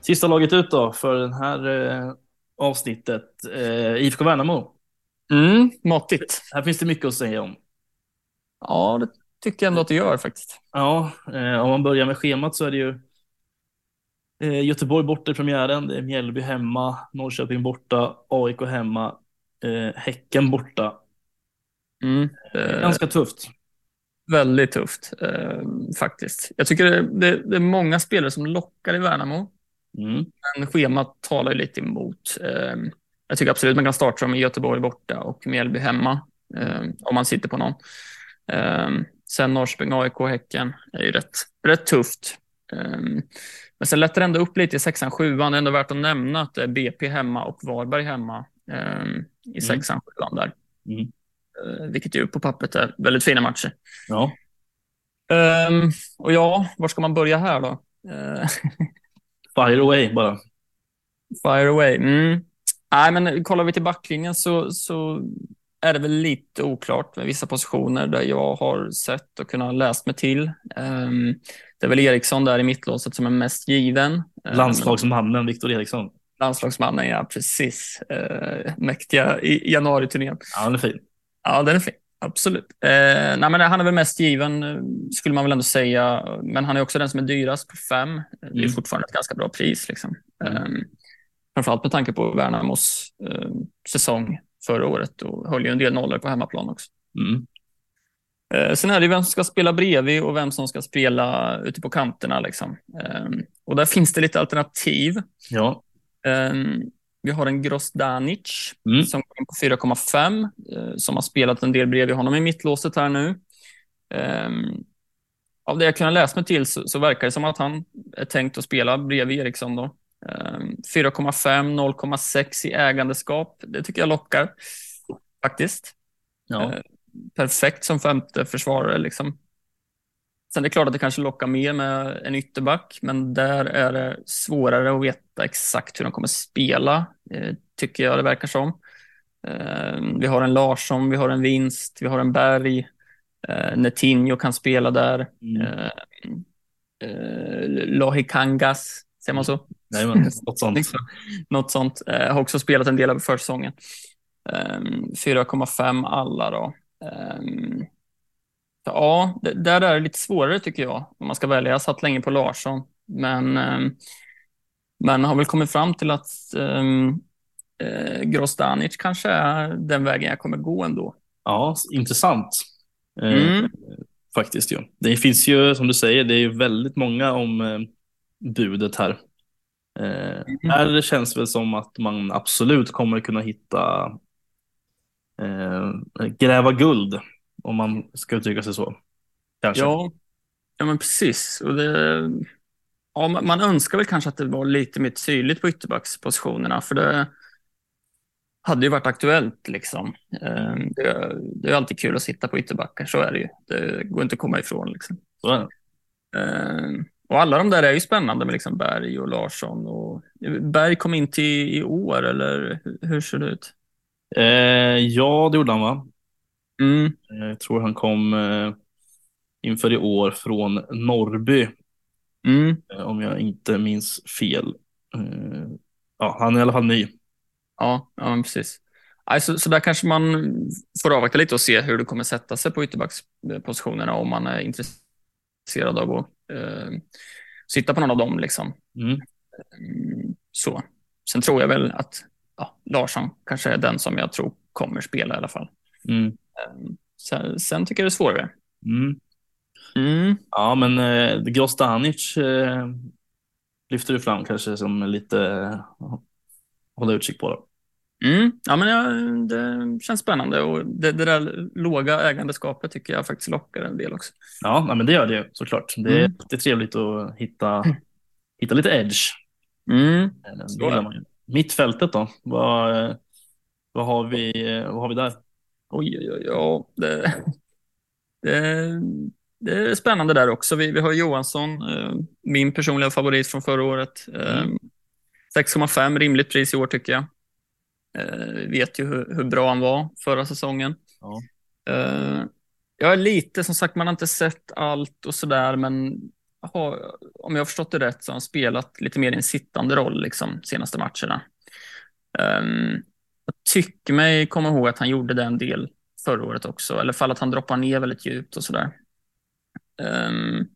Sista laget ut då för det här eh, avsnittet. Eh, IFK Värnamo. Mm, måttigt. Här finns det mycket att säga om. Ja, det tycker jag ändå att det gör faktiskt. Ja, eh, om man börjar med schemat så är det ju eh, Göteborg borta i premiären, det är Mjällby hemma, Norrköping borta, AIK hemma, eh, Häcken borta. Mm, eh, Ganska tufft. Väldigt tufft eh, faktiskt. Jag tycker det, det, det, är många spelare som lockar i Värnamo. Mm. Men schemat talar lite emot. Eh, jag tycker absolut man kan starta dem i Göteborg borta och Mjällby hemma. Eh, om man sitter på någon. Eh, sen Norrköping, AIK, Häcken är ju rätt, rätt tufft. Ehm, men sen lättar det ändå upp lite i sexan, sjuan. Det är ändå värt att nämna att det är BP hemma och Varberg hemma ehm, i mm. sexan, sjuan där. Mm. Eh, vilket ju på pappret är väldigt fina matcher. Ja. Um, och ja, var ska man börja här då? Uh, Fire away bara. Fire away. Mm. Nej, men kollar vi till backlinjen så, så är det väl lite oklart med vissa positioner där jag har sett och kunnat läst mig till. Um, det är väl Eriksson där i mittlåset som är mest given. Landslagsmannen Viktor Eriksson. Landslagsmannen, ja precis. Uh, mäktiga i januari-turnén. Ja, den är fin. Ja, den är fin. Absolut. Eh, nej, men han är väl mest given, skulle man väl ändå säga. Men han är också den som är dyrast på fem. Det är mm. fortfarande ett ganska bra pris. Liksom. Mm. Eh, framförallt med tanke på Värnamos eh, säsong förra året och höll ju en del nollor på hemmaplan också. Mm. Eh, sen är det vem som ska spela bredvid och vem som ska spela ute på kanterna. Liksom. Eh, och där finns det lite alternativ. Ja. Eh, vi har en Grosdanic mm. som går in på 4,5 eh, som har spelat en del bredvid honom i mittlåset här nu. Um, av det jag kunnat läsa mig till så, så, verkar det som att han är tänkt att spela bredvid Eriksson. Då. Um, 4,5, 0,6 i ägandeskap. Det tycker jag lockar faktiskt. Ja. Uh, perfekt som femte försvarare. Liksom. Sen är det klart att det kanske lockar mer med en ytterback, men där är det svårare att veta exakt hur de kommer spela, eh, tycker jag det verkar som. Eh, vi har en Larsson, vi har en Vinst, vi har en Berg. Eh, Netinho kan spela där. Mm. Eh, eh, Lohikangas, säger man så? Nej, men, något sånt. något sånt. Eh, har också spelat en del av försäsongen. 4,5 alla då. Ja, det, där är det lite svårare tycker jag om man ska välja. Jag satt länge på Larsson, men, eh, men har väl kommit fram till att um, eh, Grostanic kanske är den vägen jag kommer gå ändå. Ja, intressant. Eh, mm. Eh, faktiskt ju. Det finns ju, som du säger, det är ju väldigt många om eh, budet här. Eh, mm. Här känns väl som att man absolut kommer kunna hitta eh, gräva guld om man ska uttrycka sig så. Kanske. Ja, ja men precis. Och det, ja, man önskar väl kanske att det var lite mer tydligt på ytterbackspositionerna, för det hade ju varit aktuellt. Liksom. Ehm, det, det är alltid kul att sitta på ytterbackar, så är det ju. Det går inte att komma ifrån. Liksom. Så. Ehm, och alla de där är ju spännande med liksom Berg och Larsson. Och... Berg kom in till i år, eller hur ser det ut? Eh, ja, det gjorde han va? Mm. Jag tror han kom eh, inför i år från Norrby. Mm. Eh, om jag inte minns fel. Eh, ja, han är i alla fall ny. Ja, ja precis. alltså, så där kanske man får avvakta lite och se hur det kommer sätta sig på ytterbackspositionerna om man är intresserad av att eh, sitta på någon av dem. Liksom. Mm. Mm, så. Sen tror jag väl att ja, Larsson kanske är den som jag tror kommer spela i alla fall. Mm. Eh, sen, sen, tycker jag det är svårare. Mm. Mm. Ja, men eh, Grostanic eh, lyfter du fram kanske som lite eh, hålla utkik på. Då. Mm. Ja, men ja, det känns spännande och det, det, där låga ägandeskapet tycker jag faktiskt lockar en del också. Ja, men det gör det såklart. Det är, mm. det är trevligt att hitta, hitta lite edge. Mm. Det Mittfältet då? Vad, vad, har vi, vad har vi där? Oj, oj, oj. Ja, det, det, det är spännande där också. Vi, vi har Johansson, eh, min personliga favorit från förra året. Mm. 6,5 rimligt pris i år tycker jag. Eh, vet ju hur, hur, bra han var förra säsongen. Ja. Eh, jag är lite, som sagt, man har inte sett allt och sådär, men har, om jag har förstått det rätt så har han spelat lite mer i en sittande roll liksom senaste matcherna. Um, jag tycker mig komma ihåg att han gjorde det en del förra året också, eller fall att han droppar ner väldigt djupt och sådär. Um,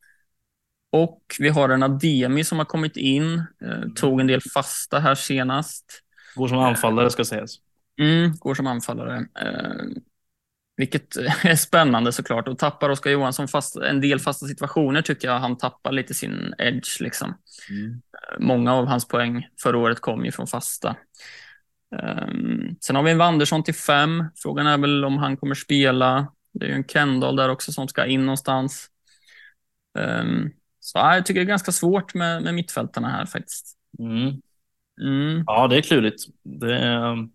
och vi har en Ademi som har kommit in, uh, tog en del fasta här senast. Går som anfallare ska sägas. Mm, går som anfallare. Uh, vilket är spännande såklart. Och tappar Oskar Johansson fast, en del fasta situationer tycker jag han tappar lite sin edge. Liksom. Mm. Många av hans poäng förra året kom ju från fasta. Um, sen har vi en Wandersson till fem. Frågan är väl om han kommer spela. Det är ju en Kendall där också som ska in någonstans. Um, så jag tycker det är ganska svårt med, med mittfältarna här faktiskt. Mm. Mm. Ja, det är klurigt. Det är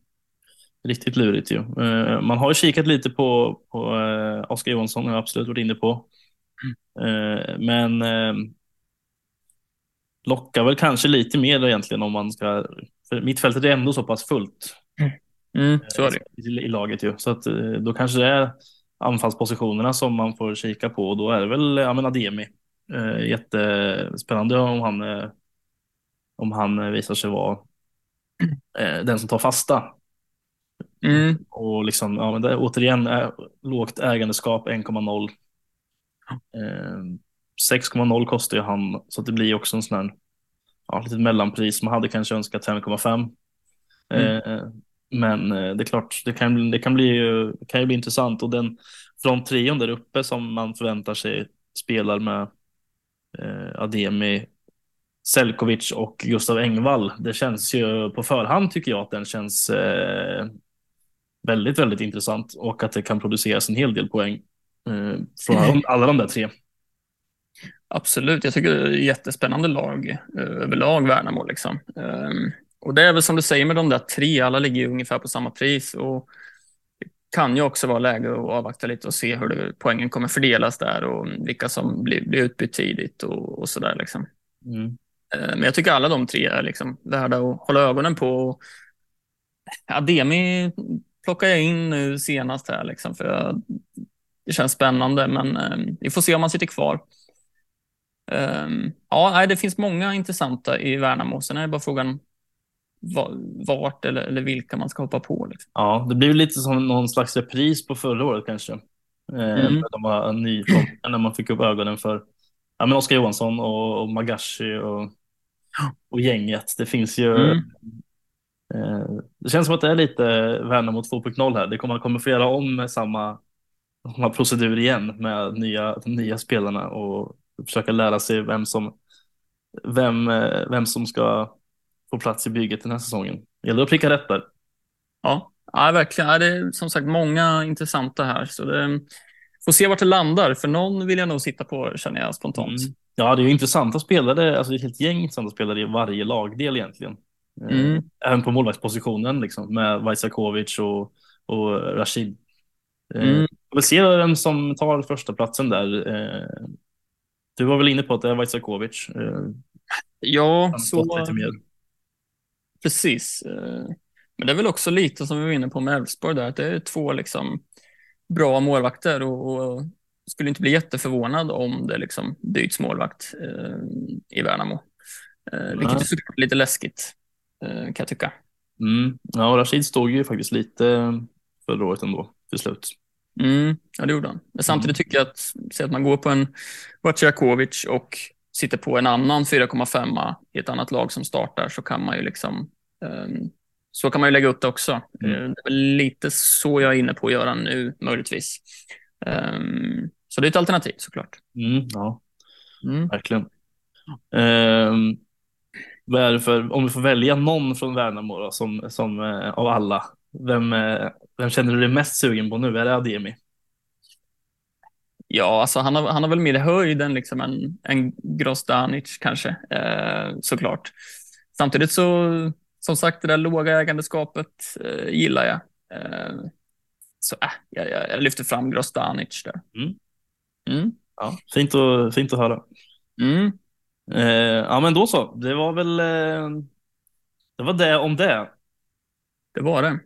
riktigt lurigt ju. Uh, man har ju kikat lite på, på uh, Oskar Johansson, har jag absolut varit inne på. Uh, men lockar väl kanske lite mer egentligen om man ska... För mittfältet är ändå så pass fullt. Mm, så är det. I, I, laget ju. Så att, då kanske det är anfallspositionerna som man får kika på och då är det väl ja, men Ademi. jättespännande om han, om han visar sig vara den som tar fasta. Mm. Och liksom, ja, men det, återigen, är lågt ägandeskap 1,0. Eh, 6,0 kostar ju han, så det blir också en sån här, ja, litet mellanpris. Man hade kanske önskat 5,5. Mm. Eh, men eh, det är klart, det kan, det kan, bli, kan ju bli intressant. Och den från trion där uppe som man förväntar sig spelar med eh, Ademi, Selkovic och Gustav Engvall. Det känns ju på förhand tycker jag att den känns eh, väldigt, väldigt intressant och att det kan produceras en hel del poäng eh, från alla de där tre. Absolut, jag tycker det är ett jättespännande lag eh, överlag, Värnamo. Liksom. Um, och det är väl som du säger med de där tre, alla ligger ungefär på samma pris. Och det kan ju också vara läge att avvakta lite och se hur det, poängen kommer fördelas där och vilka som blir, blir utbytt tidigt och, och sådär. Liksom. Mm. Uh, men jag tycker alla de tre är liksom värda att hålla ögonen på. Ademi plockar jag in nu senast här, liksom, för det känns spännande, men eh, vi får se om han sitter kvar. Um, ja, det finns många intressanta i Värnamo. Sen är det bara frågan vart eller, eller vilka man ska hoppa på. Liksom. Ja, det blir lite som någon slags repris på förra året kanske. Eh, mm. De var nykomna när man fick upp ögonen för ja, men Oskar Johansson och, och Magashi och, och gänget. Det finns ju mm. Eh, det känns som att det är lite Värnamo 2.0 här. Det kommer, man kommer få göra om samma, samma procedur igen med nya, de nya spelarna och försöka lära sig vem som, vem, eh, vem som ska få plats i bygget den här säsongen. Det gäller att pricka rätt där. Ja, ja verkligen. Ja, det är som sagt många intressanta här. Så det, får se vart det landar. För någon vill jag nog sitta på känner jag spontant. Mm. Ja, det är intressanta spelare. Alltså det är ett helt gäng intressanta spelare i varje lagdel egentligen. Mm. Eh, även på målvaktspositionen liksom, med Vaisakovic och, och Rashid. Eh, mm. Jag vill se vem som tar första platsen där. Eh, du var väl inne på att det är Vaisakovic? Ja, så... Precis. Men det är väl också lite som vi var inne på med Elfsborg där, att det är två liksom bra målvakter och, och skulle inte bli jätteförvånad om det liksom byts målvakt eh, i Värnamo. Eh, vilket är lite läskigt. Eh, kan jag tycka. Mm. Ja, Rashid stod ju faktiskt lite förra året ändå till slut. Mm, ja, det gjorde han. Men samtidigt tycker jag att, säg att man går på en Vaciakovic och sitter på en annan 4,5 i ett annat lag som startar så kan man ju liksom um, så kan man ju lägga upp det också. Mm. Eh, det är lite så jag är inne på att göra nu, möjligtvis. Um, så det är ett alternativ såklart. Mm, ja, mm. verkligen. Um, vad är det för, om du får välja någon från Värnamo då, som, som uh, av alla, vem, uh, vem känner du dig mest sugen på nu? Är det Ademi? Ja, alltså han har, han har väl mer höjd än liksom en, en Grostanic kanske, eh, såklart. Samtidigt så, som sagt, det där låga ägandeskapet eh, gillar jag. Eh, så äh, jag, jag, lyfter fram Grostanic där. Mm. Mm. Ja, fint, att, fint att höra. Mm. Eh, ja, men då så. Det var väl eh, det var det om det. Det var det.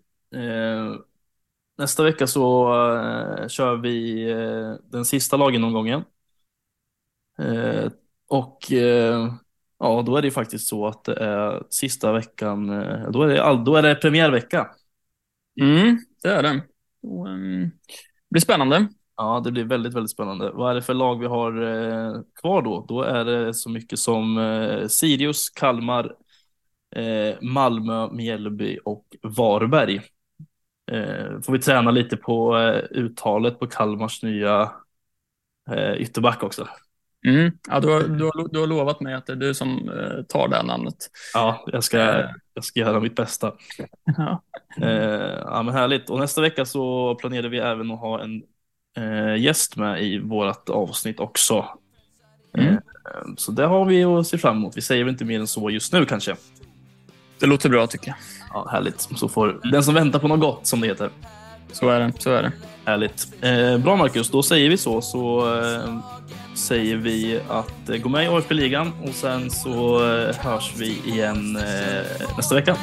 Eh, nästa vecka så uh, kör vi uh, den sista lagenomgången. Uh, och ja, då är det faktiskt så att det är sista veckan, då är det, då är det premiärvecka. Mm, det är det. Um, det blir spännande. Ja, det blir väldigt, väldigt spännande. Vad är det för lag vi har kvar då? Då är det så mycket som Sirius, Kalmar, Malmö, Mjällby och Varberg eh, får vi träna lite på eh, uttalet på Kalmars nya eh, ytterback också. Mm. Ja, du, har, du, har, du har lovat mig att det är du som eh, tar det namnet. Ja, jag ska, eh. jag ska göra mitt bästa. ja. Eh, ja, men härligt. Och nästa vecka så planerar vi även att ha en eh, gäst med i vårt avsnitt också. Mm. så det har vi att se fram emot. Vi säger väl inte mer än så just nu kanske. Det låter bra tycker jag. Ja, härligt. Så får den som väntar på något gott, som det heter. Så är det. Så är det. Härligt. Eh, bra Marcus, då säger vi så. Så eh, säger vi att eh, gå med i AFP-ligan och sen så eh, hörs vi igen eh, nästa vecka.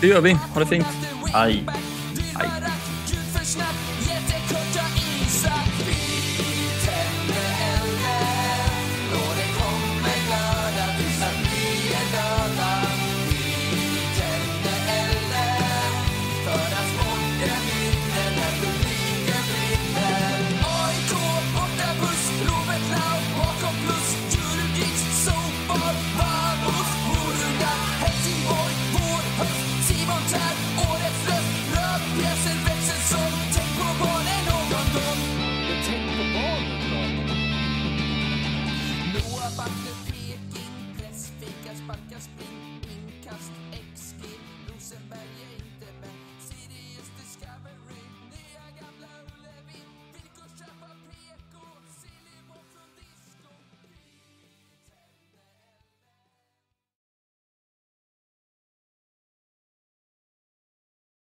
Det gör vi. Ha det fint. Hej. Hej.